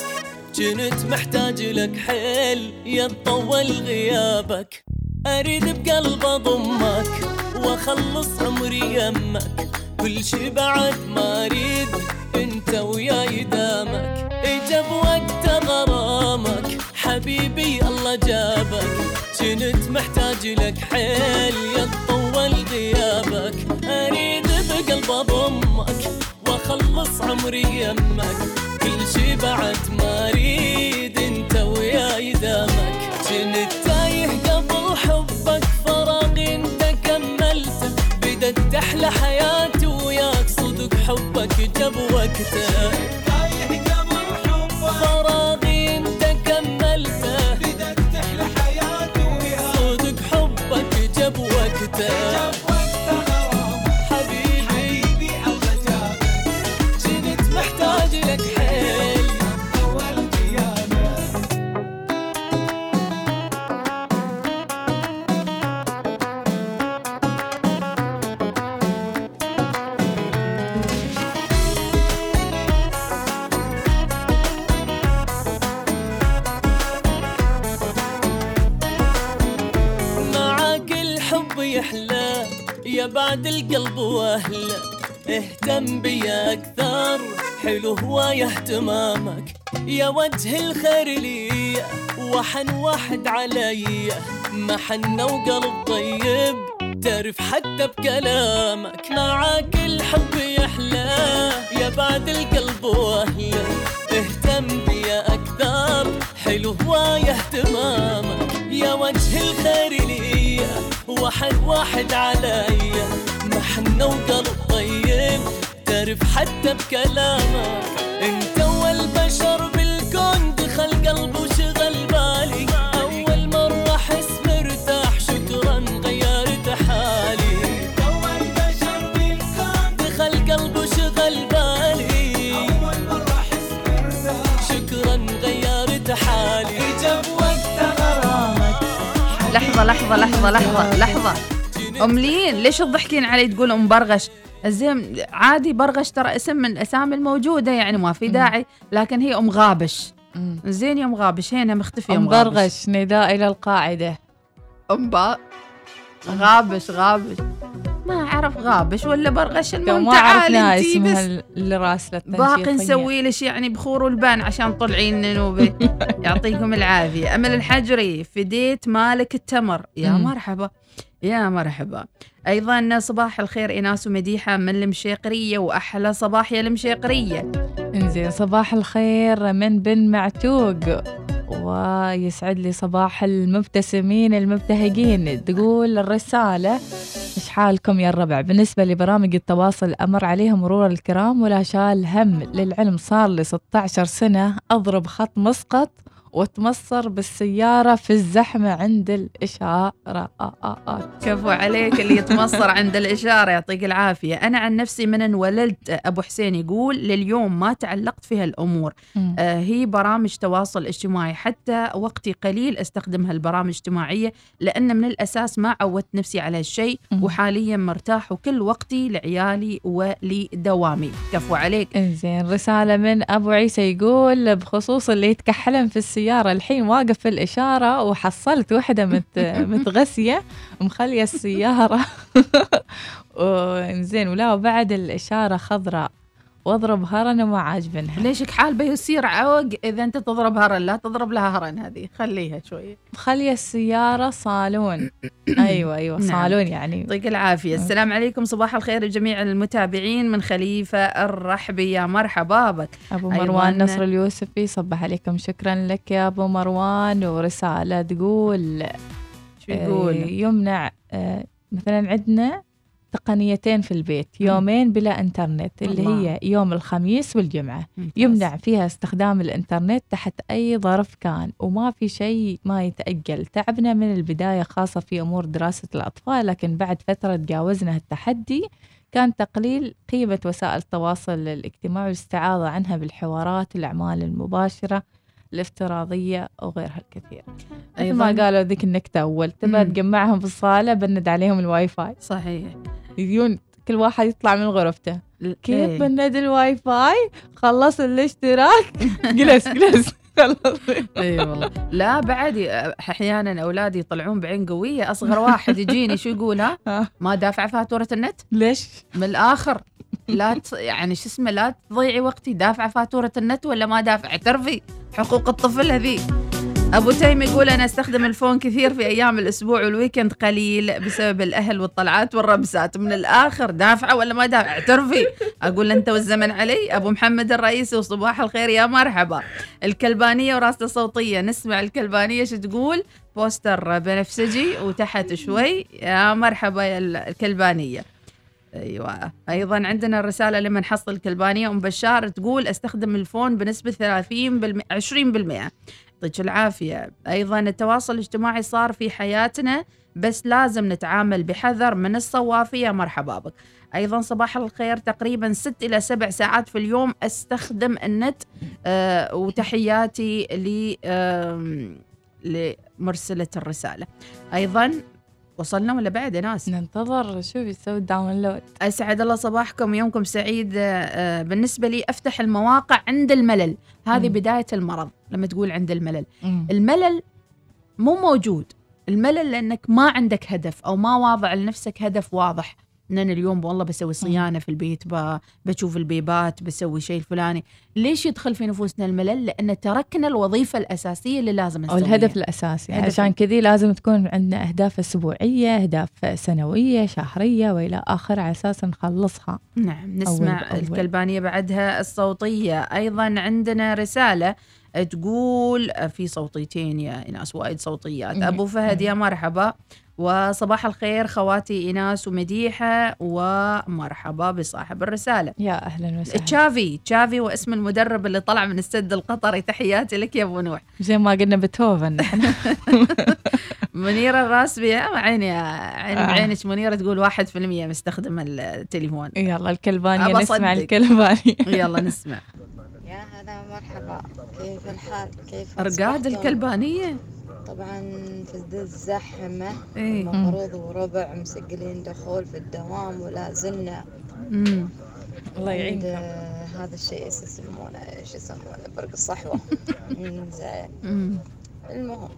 كنت محتاج لك حيل يطول غيابك. أريد بقلب أضمك وأخلص عمري يمك. كل شي بعد ما أريد أنت وياي دامك. إجاب وقت غرامك. حبيبي الله جابك. كنت محتاج لك حيل يطول غيابك. أريد بقلب أضمك وأخلص عمري يمك. كل شي بعد ما أريد أنت جاب وقته اهتمامك يا وجه الخير لي وحن واحد علي. محنة وقلب طيب تعرف حتى بكلامك. معاك الحب يحلى يا بعد القلب واهله اهتم بيا أكثر حلو هواية اهتمامك. يا وجه الخير لي واحد واحد علي. محنة وقلب طيب تعرف حتى بكلامك. لحظة لحظة لحظة لحظة لحظة. أم لين ليش تضحكين علي تقول أم برغش؟ زين عادي برغش ترى اسم من الأسامي الموجودة يعني ما في داعي لكن هي أم غابش. زين يا أم غابش هنا مختفية أم برغش نداء إلى القاعدة. أم با غابش غابش. ما أعرف غابش ولا برغش المهم تعالي انتي اسمها بس. ال- اللي راسلة باقي نسوي لش يعني بخور والبان عشان طلعين نوبة (laughs) يعطيكم العافية. أمل الحجري فديت مالك التمر. يا. مرحبا. يا مرحبا. أيضا صباح الخير إيناس ومديحة من المشيقرية وأحلى صباح يا المشيقرية. إنزين صباح الخير من بن معتوق. ويسعد لي صباح المبتسمين المبتهجين. تقول الرسالة إيش حالكم يا الربع؟ بالنسبة لبرامج التواصل الأمر عليها مرور الكرام ولا شال هم. للعلم صار لي 16 سنة أضرب خط مسقط. وتمصر بالسيارة في الزحمة عند الإشارة آه آه آه. كفو عليك اللي يتمصر عند الإشارة يعطيك العافية أنا عن نفسي من انولدت أبو حسين يقول لليوم ما تعلقت في هالأمور. آه هي برامج تواصل اجتماعي حتى وقتي قليل استخدم هالبرامج الاجتماعية لأن من الأساس ما عودت نفسي على هالشيء. وحاليا مرتاح وكل وقتي لعيالي ولدوامي كفو عليك إنزين رسالة من أبو عيسى يقول بخصوص اللي يتكحلن في السيارة الحين واقف في الإشارة وحصلت وحدة مت (laughs) متغسية مخلية السيارة (laughs) إنزين ولا بعد الإشارة خضراء. واضرب هرن وما عاجبنها ليش حال بيصير عوق؟ إذا أنت تضرب هرن لا تضرب لها هرن هذه. خليها شوية مخلية السيارة صالون. (coughs) أيوة أيوة نعم. صالون يعني. يعطيك العافية. السلام عليكم. صباح الخير لجميع المتابعين من خليفة الرحبي. يا مرحبا بك. أبو أيضاً- مروان نصر اليوسفي صبح عليكم. شكرا لك يا أبو مروان. ورسالة تقول شو يقول؟ آه، يمنع آه، مثلا عندنا تقنيتين في البيت يومين بلا إنترنت اللي الله. هي يوم الخميس والجمعة. ممتاز. يمنع فيها استخدام الإنترنت تحت أي ظرف كان وما في شيء ما يتأجل. تعبنا من البداية خاصة في أمور دراسة الأطفال لكن بعد فترة تجاوزنا التحدي كان تقليل قيمة وسائل التواصل الاجتماعي والاستعاضة عنها بالحوارات الأعمال المباشرة الافتراضية وغيرها الكثير. مثل ما أيضاً- قالوا ذيك النكتة أول تبى. تجمعهم في الصالة بند عليهم الواي فاي صحيح. يجون كل واحد يطلع من غرفته. كيف إيه. بند الواي فاي؟ خلص الاشتراك. (laughs) جلس جلس. خلص. اي والله. لا بعد أحيانا أولادي يطلعون بعين قوية. أصغر واحد يجيني شو يقول ها؟ (laughs) آه. ما دافع فاتورة النت؟ ليش؟ من الآخر. لا ت... يعني شو اسمه لا تضيعي وقتي. دافعه فاتورة النت ولا ما دافع؟ اعترفي حقوق الطفل هذي. أبو تيم يقول أنا أستخدم ال phone كثير في أيام الأسبوع وال weekend قليل بسبب الأهل والطلعات والرمسات من الآخر دافعة ولا ما دافع اعترفي. أقول أنت والزمن علي. أبو محمد الرئيسي وصباح الخير يا مرحبا. الكلبانية وراسلة صوتية. نسمع الكلبانية شو تقول. poster بنفسجي وتحت شوي. يا مرحبا يا الكلبانية. أيوه. أيضا عندنا الرسالة لمن حصل الكلبانية. أم بشار تقول أستخدم الفون بنسبة 30% 20% يعطيك العافية. أيضا التواصل الاجتماعي صار في حياتنا بس لازم نتعامل بحذر من الصوافية. مرحبا بك. أيضا صباح الخير تقريبا ست إلى سبع ساعات في اليوم أستخدم النت آه وتحياتي ل آم، لمرسلة الرسالة. أيضا وصلنا ولا بعد يا ناس؟ ننتظر شو بيسوي داونلود أسعد الله صباحكم يومكم سعيد. آه، بالنسبة لي أفتح المواقع عند الملل. هذه مم. بداية المرض لما تقول عند الملل. الملل مو موجود. الملل لأنك ما عندك هدف أو ما واضع لنفسك هدف واضح. ان أنا اليوم والله بسوي صيانة في البيت بشوف البيبات بسوي شيء الفلاني. ليش يدخل في نفوسنا الملل؟ لأن تركنا الوظيفة الأساسية اللي لازم نسويها. الهدف الأساسي. هدف- عشان كذي لازم تكون عندنا أهداف أسبوعية أهداف سنوية شهرية وإلى آخر على أساس نخلصها. نعم نسمع أول بأول. الكلبانية بعدها الصوتية. أيضا عندنا رسالة تقول في صوتيتين يا إناس وايد صوتيات. أبو فهد يا مرحبا. وصباح الخير خواتي إناس ومديحة ومرحبا بصاحب الرسالة. يا أهلا وسهلا. تشافي تشافي واسم المدرب اللي طلع من السد القطري. تحياتي لك يا أبو نوح. زي ما قلنا بيتهوفن. (laughs) منيرة الراسبي عيني عين آه. بعينك. منيرة تقول واحد في المية مستخدم التليفون. يلا الكلبانية نسمع. الكلبانية. يلا نسمع. يا هلا مرحبا كيف الحال؟ كيف أصبحتم؟ الكلبانية؟ طبعا في ذي الزحمة إيه. المفروض وربع مسجلين دخول في الدوام ولا زلنا. مم. الله يعينكم. هذا الشيء يسمونه إيش يسمونه برق الصحوة. (laughs) زين. المهم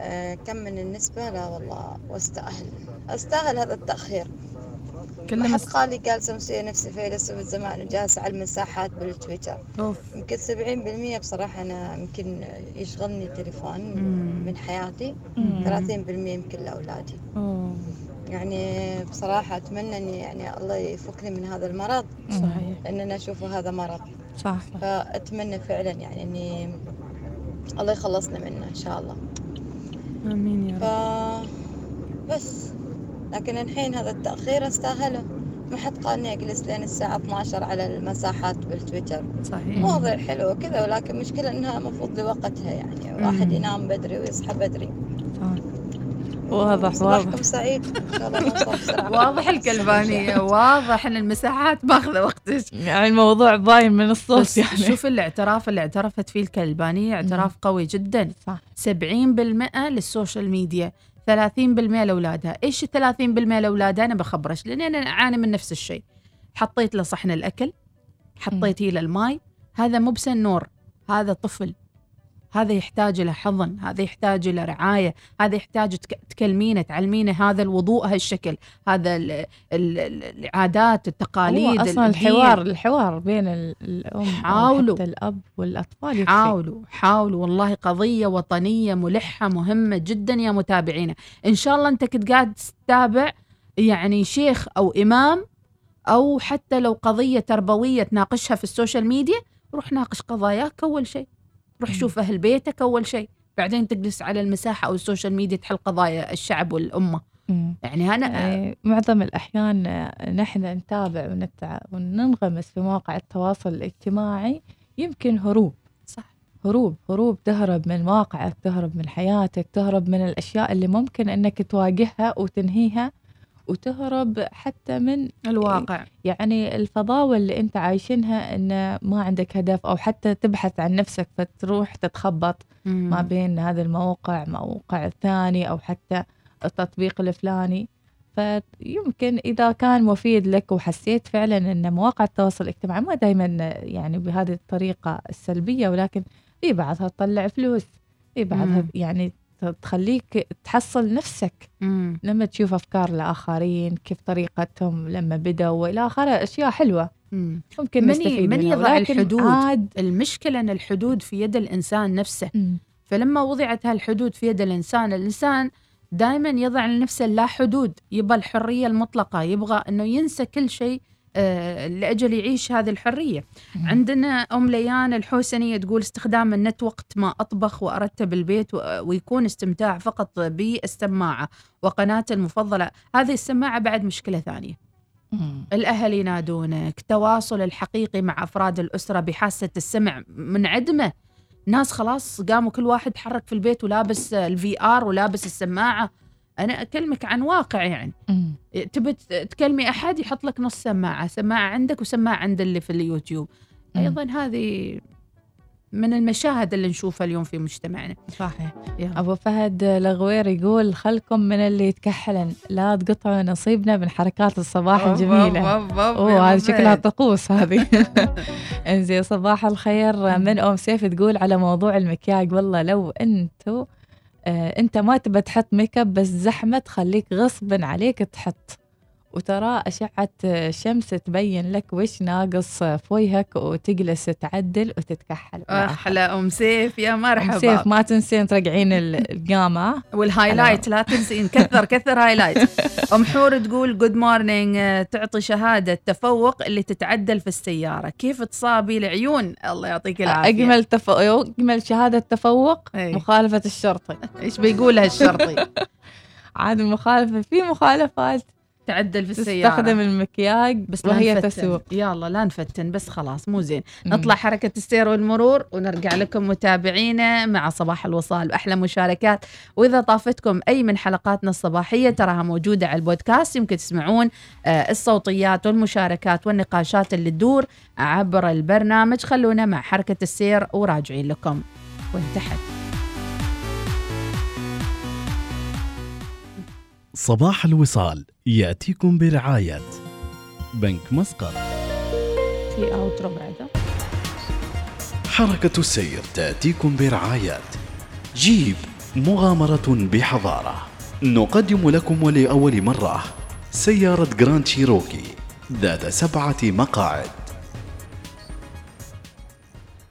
آه كم من النسبة؟ لا والله واستاهل أستاهل هذا التأخير. كلنا حد مس... قال مسوية نفسي فيلسوف الزمان وجالسة على المساحات بالتويتر. أوف. يمكن سبعين بالمية بصراحة أنا يمكن يشغلني التليفون مم. من حياتي. مم. ثلاثين بالمية يمكن لأولادي. أوه. يعني بصراحة أتمنى أني يعني الله يفكني من هذا المرض صحيح. لأن أنا أشوفه هذا مرض. صح فأتمنى فعلا يعني أني الله يخلصنا منه إن شاء الله. آمين يا ف رب بس. لكن الحين هذا التأخير استاهله. ما حد قال أجلس لين الساعة 12 على المساحات بالتويتر. صحيح. مواضيع حلوة كذا ولكن مشكلة إنها المفروض لوقتها يعني. واحد مم. ينام بدري ويصحى بدري. واضح صباحكم واضح. سعيد (laughs) واضح الكلبانية. واضح إن المساحات ماخذة وقتك. يعني الموضوع باين من الصوت يعني. شوف الاعتراف اللي اعترفت فيه الكلبانية اعتراف قوي جدا. صح. 70% لل social media. 30% لأولادها، إيش ال 30% لأولادها؟ أنا بخبرش لأن أنا أعاني من نفس الشيء. حطيت له صحن الأكل، حطيت له الماي، هذا مو بسنور، هذا طفل. هذا يحتاج إلى حضن، هذا يحتاج إلى رعاية، هذا يحتاج تك- تكلمينه، تعلمينه هذا الوضوء هالشكل، هذا ال ال ال العادات، التقاليد، هو الدين. الحوار الحوار بين ال- الأم حاولوا. حتى الأب والأطفال يكفي. حاولوا حاولوا والله قضية وطنية ملحة مهمة جدا يا متابعينا إن شاء الله أنت كنت قاعد تتابع يعني شيخ أو إمام أو حتى لو قضية تربوية تناقشها في ال social media روح ناقش قضاياك أول شيء روح شوف أهل بيتك أول شيء. بعدين تجلس على المساحة أو ال social media تحل قضايا الشعب والأمة. مم. يعني أنا يعني معظم الأحيان نحن نتابع ونتع... وننغمس في مواقع التواصل الاجتماعي. يمكن هروب. صح. هروب. هروب تهرب من واقعك تهرب من حياتك تهرب من الأشياء اللي ممكن أنك تواجهها وتنهيها. وتهرب حتى من الواقع يعني الفضاوة اللي أنت عايشينها أن ما عندك هدف أو حتى تبحث عن نفسك فتروح تتخبط مم. ما بين هذا الموقع موقع ثاني أو حتى التطبيق الفلاني فيمكن إذا كان مفيد لك وحسيت فعلا أن مواقع التواصل الاجتماعي ما دائما يعني بهذه الطريقة السلبية ولكن في بعضها تطلع فلوس في بعضها مم. يعني تخليك تحصل نفسك. مم. لما تشوف أفكار الآخرين كيف طريقتهم لما بدأوا وإلى آخره أشياء حلوة. مم. ممكن من نستفيد من يضع الحدود. عاد المشكلة أن الحدود في يد الإنسان نفسه. مم. فلما وضعت هالحدود في يد الإنسان الإنسان دائما يضع لنفسه لا حدود. يبغى الحرية المطلقة. يبغى أنه ينسى كل شيء آه، لأجل يعيش هذه الحرية. عندنا أم ليان الحوسنية تقول استخدام النت وقت ما أطبخ وأرتب البيت ويكون استمتاع فقط بالسماعة وقناتي المفضلة. هذه السماعة بعد مشكلة ثانية. مم. الأهل ينادونك تواصل الحقيقي مع أفراد الأسرة بحاسة السمع منعدمة ناس خلاص قاموا كل واحد حرك في البيت ولابس ال VR ولابس السماعة. أنا أكلمك عن واقع يعني. تبي تكلمي أحد يحط لك نص سماعة سماعة عندك وسماعة عند اللي في اليوتيوب. مم. أيضا هذه من المشاهد اللي نشوفها اليوم في مجتمعنا. صحيح. يلا. أبو فهد الغوير يقول خلكم من اللي يتكحلن. لا تقطعوا نصيبنا من حركات الصباح الجميلة. أوه هذه شكلها طقوس هذه. (laughs) إنزين صباح الخير. من أم سيف تقول على موضوع المكياج. والله لو انتو آه انت ما تبى تحط make up بس زحمة تخليك غصبا عليك تحط. وترى أشعة الشمس تبين لك وش ناقص في وجهك وتجلس تعدل وتتكحل. أحلى أم سيف يا أم مرحبا سيف ما تنسين ترجعين ال- القامة. وال highlight لا تنسين. كثر كثر highlight. (laughs) أم حور تقول good morning تعطي شهادة تفوق اللي تتعدل في السيارة. كيف تصابي العيون؟ الله يعطيك العافية. أجمل تفوق أجمل شهادة تفوق أي. مخالفة الشرطي. إيش بيقولها الشرطي؟ (laughs) عاد المخالفة في مخالفات. تعدل في السيارة. تستخدم المكياج بس وهي نفتن. تسوق. يلا لا نفتن بس خلاص مو زين. نطلع حركة السير والمرور ونرجع لكم متابعينا مع صباح الوصال بأحلى مشاركات. وإذا طافتكم أي من حلقاتنا الصباحية تراها موجودة على البودكاست يمكن تسمعون آه، الصوتيات والمشاركات والنقاشات اللي تدور عبر البرنامج. خلونا مع حركة السير وراجعين لكم. وانتحت. صباح الوصال يأتيكم برعاية بنك مسقط. في أوترو بعده حركة السير تأتيكم برعاية. جيب مغامرة بحضارة. نقدم لكم ولأول مرة سيارة جراند شيروكي ذات سبعة مقاعد.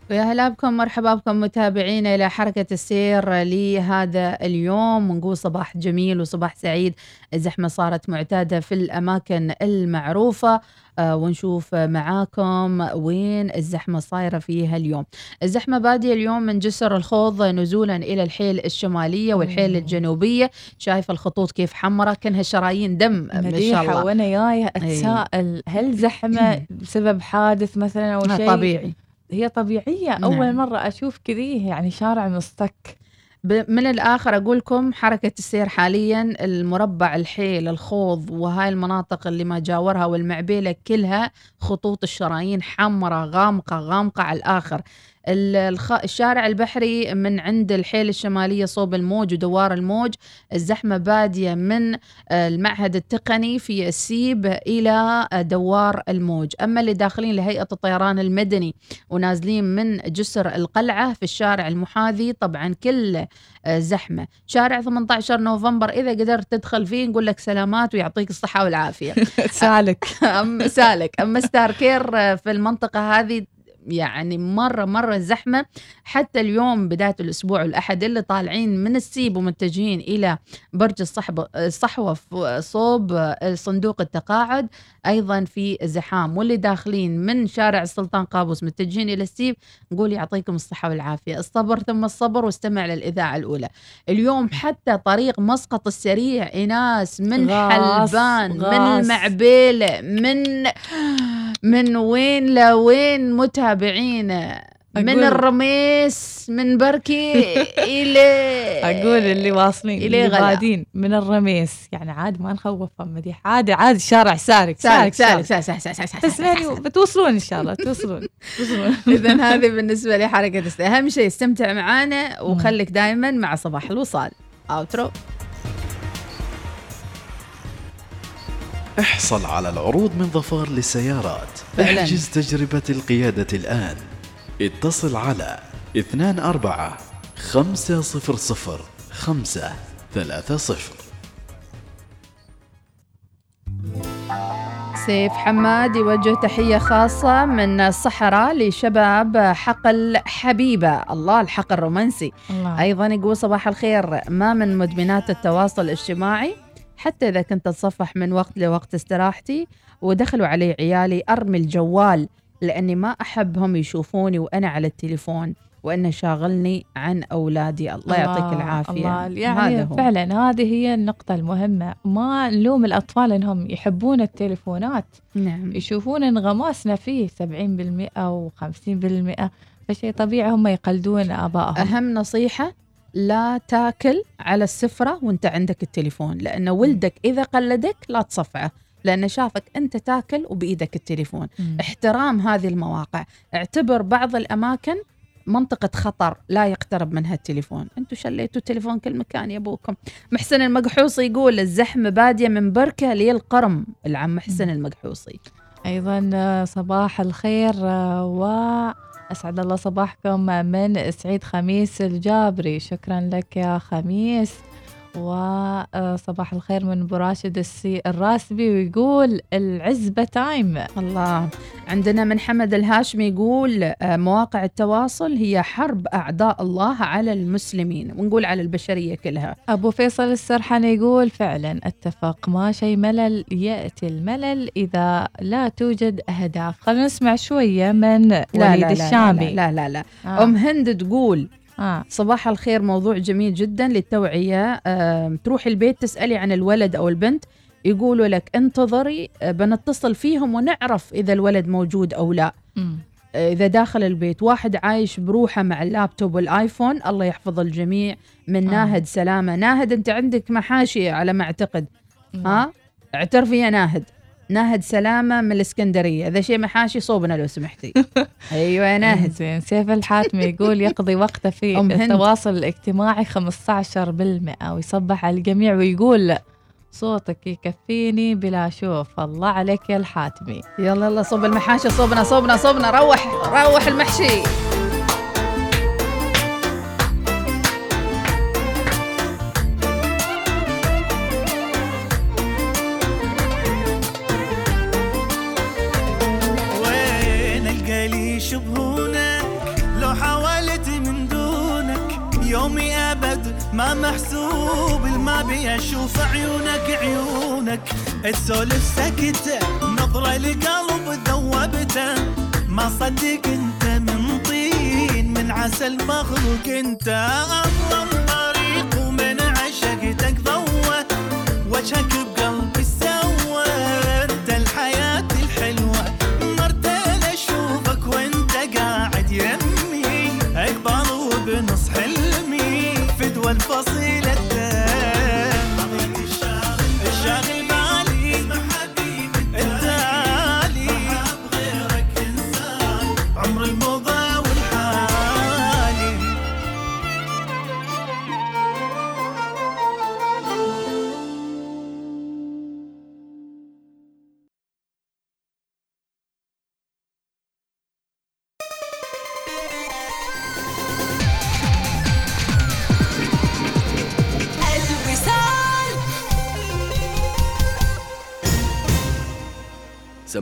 ويا هلا بكم مرحبا بكم متابعينا إلى حركة السير لهذا اليوم. ونقول صباح جميل وصباح سعيد. الزحمة صارت معتادة في الأماكن المعروفة آه، ونشوف معاكم وين الزحمة صايرة فيها اليوم. الزحمة بادية اليوم من جسر الخوض نزولا إلى الحيل الشمالية والحيل. الجنوبية. شايفة الخطوط كيف حمرة كأنها شرايين دم ما شاء الله. وأنا جاية أي. أتساءل هل زحمة (clears throat) بسبب حادث مثلا أو آه، شيء؟ طبيعي. هي طبيعية نعم. اول مرة أشوف كذي يعني شارع مصطك من الآخر أقول لكم حركة السير حاليا المربع الحيل الخوض وهاي المناطق اللي ما جاورها والمعبيلة كلها خطوط الشرايين حمراء غامقة غامقة على الآخر. الشارع البحري من عند الحيل الشمالية صوب الموج ودوار الموج. الزحمة بادية من آه، المعهد التقني في السيب إلى آه، دوار الموج. أما اللي داخلين لهيئة الطيران المدني ونازلين من جسر القلعة في الشارع المحاذي طبعا كله آه، زحمة. شارع 18 نوفمبر إذا قدرت تدخل فيه نقول لك سلامات ويعطيك الصحة والعافية. (laughs) سالك. (laughs) أم سالك. أما ستار كير في المنطقة هذه يعني مرة مرة زحمة. حتى اليوم بداية الأسبوع الأحد اللي طالعين من السيب ومتجهين إلى برج الصحب الصحوة صوب صندوق التقاعد أيضا في زحام. واللي داخلين من شارع السلطان قابوس متجهين إلى السيب نقول يعطيكم الصحة والعافية. الصبر ثم الصبر واستمع للإذاعة الأولى. اليوم حتى طريق مسقط السريع إناس من غاص، حلبان من غاص. المعبيلة من من وين لوين متابعينا من أقول- الرميس من بركا إلى (laughs) أقول اللي واصلين غلا. بادين من الرميس. يعني عاد ما نخوفهم مديح عادي عادي شارع سالك سالك شارع. سالك سالك. سالك سالك سالك بس يعني بتوصلون إن شاء الله توصلون (laughs) إذا هذه بالنسبة لحركة است- أهم شيء استمتع معانا وخليك دائما مع صباح الوصال. outro احصل على العروض من ظفار للسيارات. فعلاً. احجز تجربة القيادة الآن. اتصل على 24 500 5 30 سيف حماد يوجه تحية خاصة من الصحراء لشباب حقل حبيبة الله الحقل رومانسي الله. أيضا يقول صباح الخير ما من مدمنات التواصل الاجتماعي؟ حتى إذا كنت أتصفح من وقت لوقت استراحتي ودخلوا علي عيالي أرمي الجوال لأني ما أحبهم يشوفوني وأنا على التليفون وأنه شاغلني عن أولادي. الله يعطيك العافية. الله. هذا يعني هو. فعلا هذه هي النقطة المهمة. ما نلوم الأطفال إنهم يحبون التليفونات. نعم. يشوفون انغماسنا فيه 70% أو 50% فشيء طبيعي هم يقلدون آبائهم. أهم نصيحة لا تاكل على السفرة وانت عندك التليفون لأن ولدك إذا قلدك لا تصفعه لأنه شافك أنت تاكل وبإيدك التليفون. احترام هذه المواقع. اعتبر بعض الأماكن منطقة خطر لا يقترب منها التليفون. أنتم شليتوا التليفون كل مكان يا أبوكم. محسن المقحوصي يقول الزحمة بادية من بركة للقرم. العم محسن المقحوصي. أيضا آه، صباح الخير آه، وأسعد الله صباحكم من سعيد خميس الجابري. شكرا لك يا خميس. وصباح الخير من أبو راشد السي الراسبي ويقول العزبة time. الله. عندنا من حمد الهاشمي يقول آه، مواقع التواصل هي حرب أعداء الله على المسلمين. ونقول على البشرية كلها. أبو فيصل السرحان يقول فعلا اتفق ما شيء ملل يأتي الملل إذا لا توجد أهداف. خلينا نسمع شوية من لا وليد لا لا الشامي. لا لا, لا, لا. آه. أم هند تقول آه. صباح الخير موضوع جميل جدا للتوعية. آه، تروحي البيت تسألي عن الولد أو البنت يقولوا لك انتظري آه، بنتصل فيهم ونعرف إذا الولد موجود أو لا. مم. إذا داخل البيت واحد عايش بروحه مع اللابتوب والآيفون الله يحفظ الجميع من آه. ناهد سلامة. ناهد أنت عندك محاشي على ما أعتقد. ها؟ اعترفي يا ناهد. ناهد سلامة من الإسكندرية. إذا شيء محاشي صوبنا لو سمحتي. (laughs) أيوة يا ناهد زين. سيف الحاتمي يقول يقضي وقته في. التواصل الاجتماعي 15% ويصبح على الجميع ويقول صوتك يكفيني بلا شوف. الله عليك يا الحاتمي. يلا يلا صوب المحاشي صوبنا صوبنا صوبنا. روح روح المحشي. أشوف عيونك عيونك. تسولف سكتة نظرة لقلب ذوبته. ما صدق أنت من طين من عسل مخلوق أنت أظلم طريق ومن عشقتك ضوى وجهك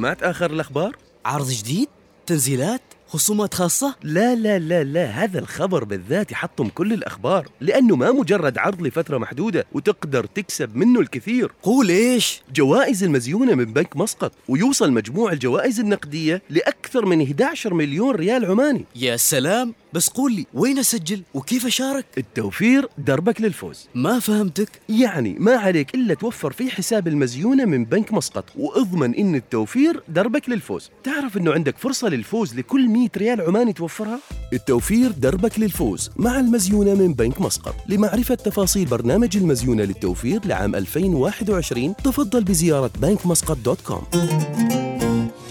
سمعت آخر الأخبار؟ عرض جديد؟ تنزيلات؟ خصومات خاصة؟ لا لا لا لا. هذا الخبر بالذات يحطم كل الأخبار لأنه ما مجرد عرض لفترة محدودة وتقدر تكسب منه الكثير. قول إيش؟ جوائز المزيونة من بنك مسقط ويوصل مجموع الجوائز النقدية لأكثر من 11 مليون ريال عماني. يا سلام. بس قول لي وين أسجل؟ وكيف أشارك؟ التوفير دربك للفوز. ما فهمتك. يعني ما عليك إلا توفر في حساب المزيونة من بنك مسقط وأضمن إن التوفير دربك للفوز. تعرف إنه عندك فرصة للفوز لكل 100 ريال عماني توفرها؟ التوفير دربك للفوز مع المزيونة من بنك مسقط. لمعرفة تفاصيل برنامج المزيونة للتوفير لعام 2021 تفضل بزيارة بنك مسقط dot com.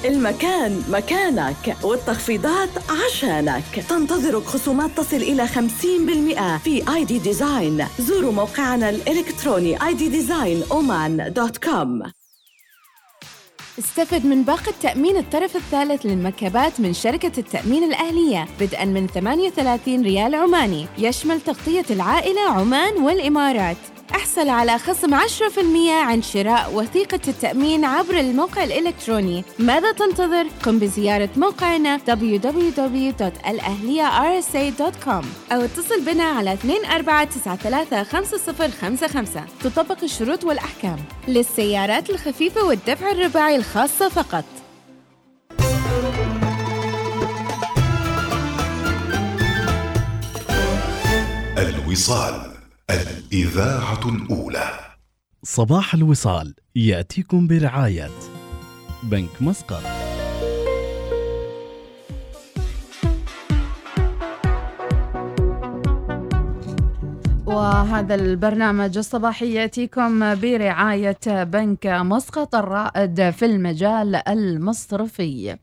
المكان مكانك والتخفيضات عشانك. تنتظرك خصومات تصل إلى 50% في ID Design زوروا موقعنا الإلكتروني iddesignoman.com استفد من باقة تأمين الطرف الثالث للمركبات من شركة التأمين الأهلية بدءا من 38 ريال عماني يشمل تغطية العائلة عمان والإمارات. أحصل على خصم 10% عن شراء وثيقة التأمين عبر الموقع الإلكتروني. ماذا تنتظر؟ قم بزيارة موقعنا www.الأهلية.rsa.com أو اتصل بنا على 24935055 تطبق الشروط والأحكام. للسيارات الخفيفة والدفع الرباعي الخاصة فقط. الوصال. الإذاعة الأولى. صباح الوصال يأتيكم برعاية بنك مسقط. وهذا البرنامج الصباحي يأتيكم برعاية بنك مسقط الرائد في المجال المصرفي.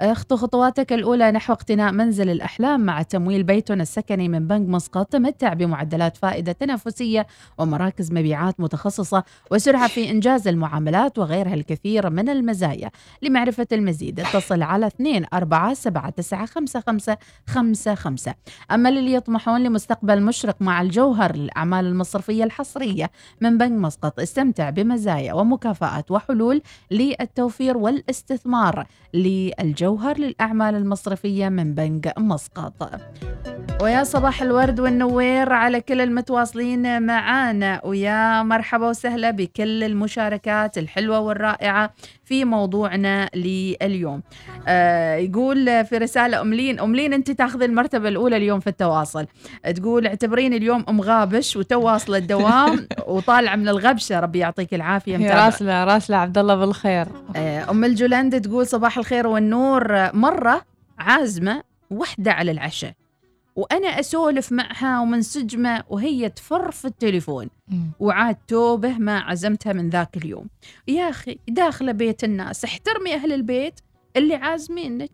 اخطو خطواتك الأولى نحو اقتناء منزل الأحلام مع تمويل بيتنا السكني من بنك مسقط تمتع بمعدلات فائدة تنافسية ومراكز مبيعات متخصصة وسرعة في إنجاز المعاملات وغيرها الكثير من المزايا. لمعرفة المزيد اتصل على 2 4 7 9 5 5 5 5 أما للي يطمحون لمستقبل مشرق مع الجوهر للأعمال المصرفية الحصرية من بنك مسقط استمتع بمزايا ومكافآت وحلول للتوفير والاستثمار للجوهر للأعمال المصرفية من بنك مسقط. ويا صباح الورد والنوير على كل المتواصلين معانا. ويا مرحبا وسهلا بكل المشاركات الحلوة والرائعة في موضوعنا لليوم. آه يقول في رسالة أملين أملين أنت تاخذ المرتبة الأولى اليوم في التواصل. تقول اعتبرين اليوم أم غابش وتواصل الدوام (laughs) وطالعة من الغبشة. ربي يعطيك العافية. راسلة راسلة عبد الله بالخير. آه، أم الجولند تقول صباح الخير والنور. آه، مرة عازمة وحدة على العشاء. وأنا أسولف معها ومنسجمه وهي تفر في التليفون وعاد توبة ما عزمتها من ذاك اليوم. يا أخي داخله بيت الناس احترمي أهل البيت اللي عازمينك.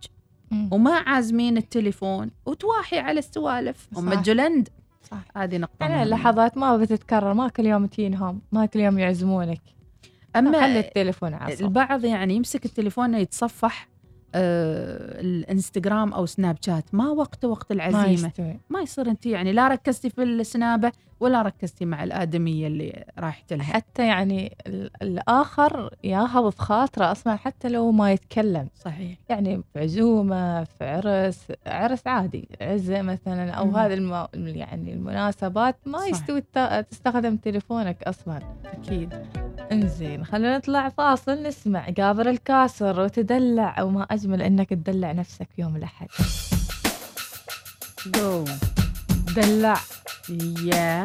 وما عازمين التليفون وتواحي على السوالف. صح. الجولند صح. هذه نقطة يعني. اللحظات ما بتتكرر ما كل يوم تجينهم ما كل يوم يعزمونك. أما خلي التليفون عصا. البعض يعني يمسك التليفون يتصفح الانستغرام أو سناب شات ما وقته وقت العزيمة يستوي. ما يصير أنت يعني لا ركزتي في السنابة ولا ركزتي مع الآدمية اللي رايحت لها حتى يعني ال- الآخر ياهض في خاطرة أصلا حتى لو ما يتكلم. صحيح. يعني في عزومة في عرس عرس عادي عزة مثلا أو مم. هذه الم... يعني المناسبات ما صح. يستوي الت- تستخدم تليفونك أصلا. أكيد. إنزين خلينا نطلع فاصل نسمع جابر الكاسر وتدلع وما أجمل إنك تدلع نفسك في يوم الأحد. جو دلع يا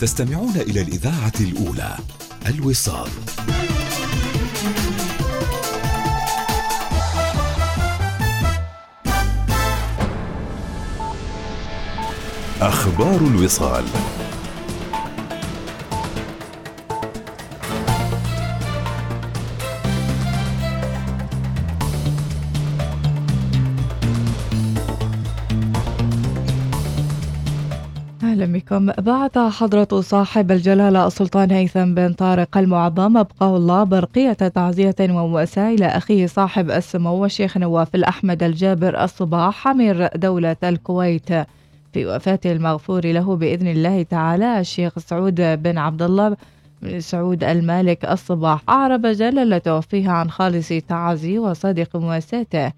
تستمعون إلى الإذاعة الأولى الوصال. أخبار الوصال. بكم بعث حضرة صاحب الجلالة السلطان هيثم بن طارق المعظم أبقاه الله برقية تعزية ومؤساة إلى أخيه صاحب السمو الشيخ نواف الأحمد الجابر الصباح أمير دولة الكويت. في وفاة المغفور له بإذن الله تعالى الشيخ سعود بن عبد الله بن سعود المالك الصباح أعرب جلالته فيها عن خالص تعازي وصادق مواساته.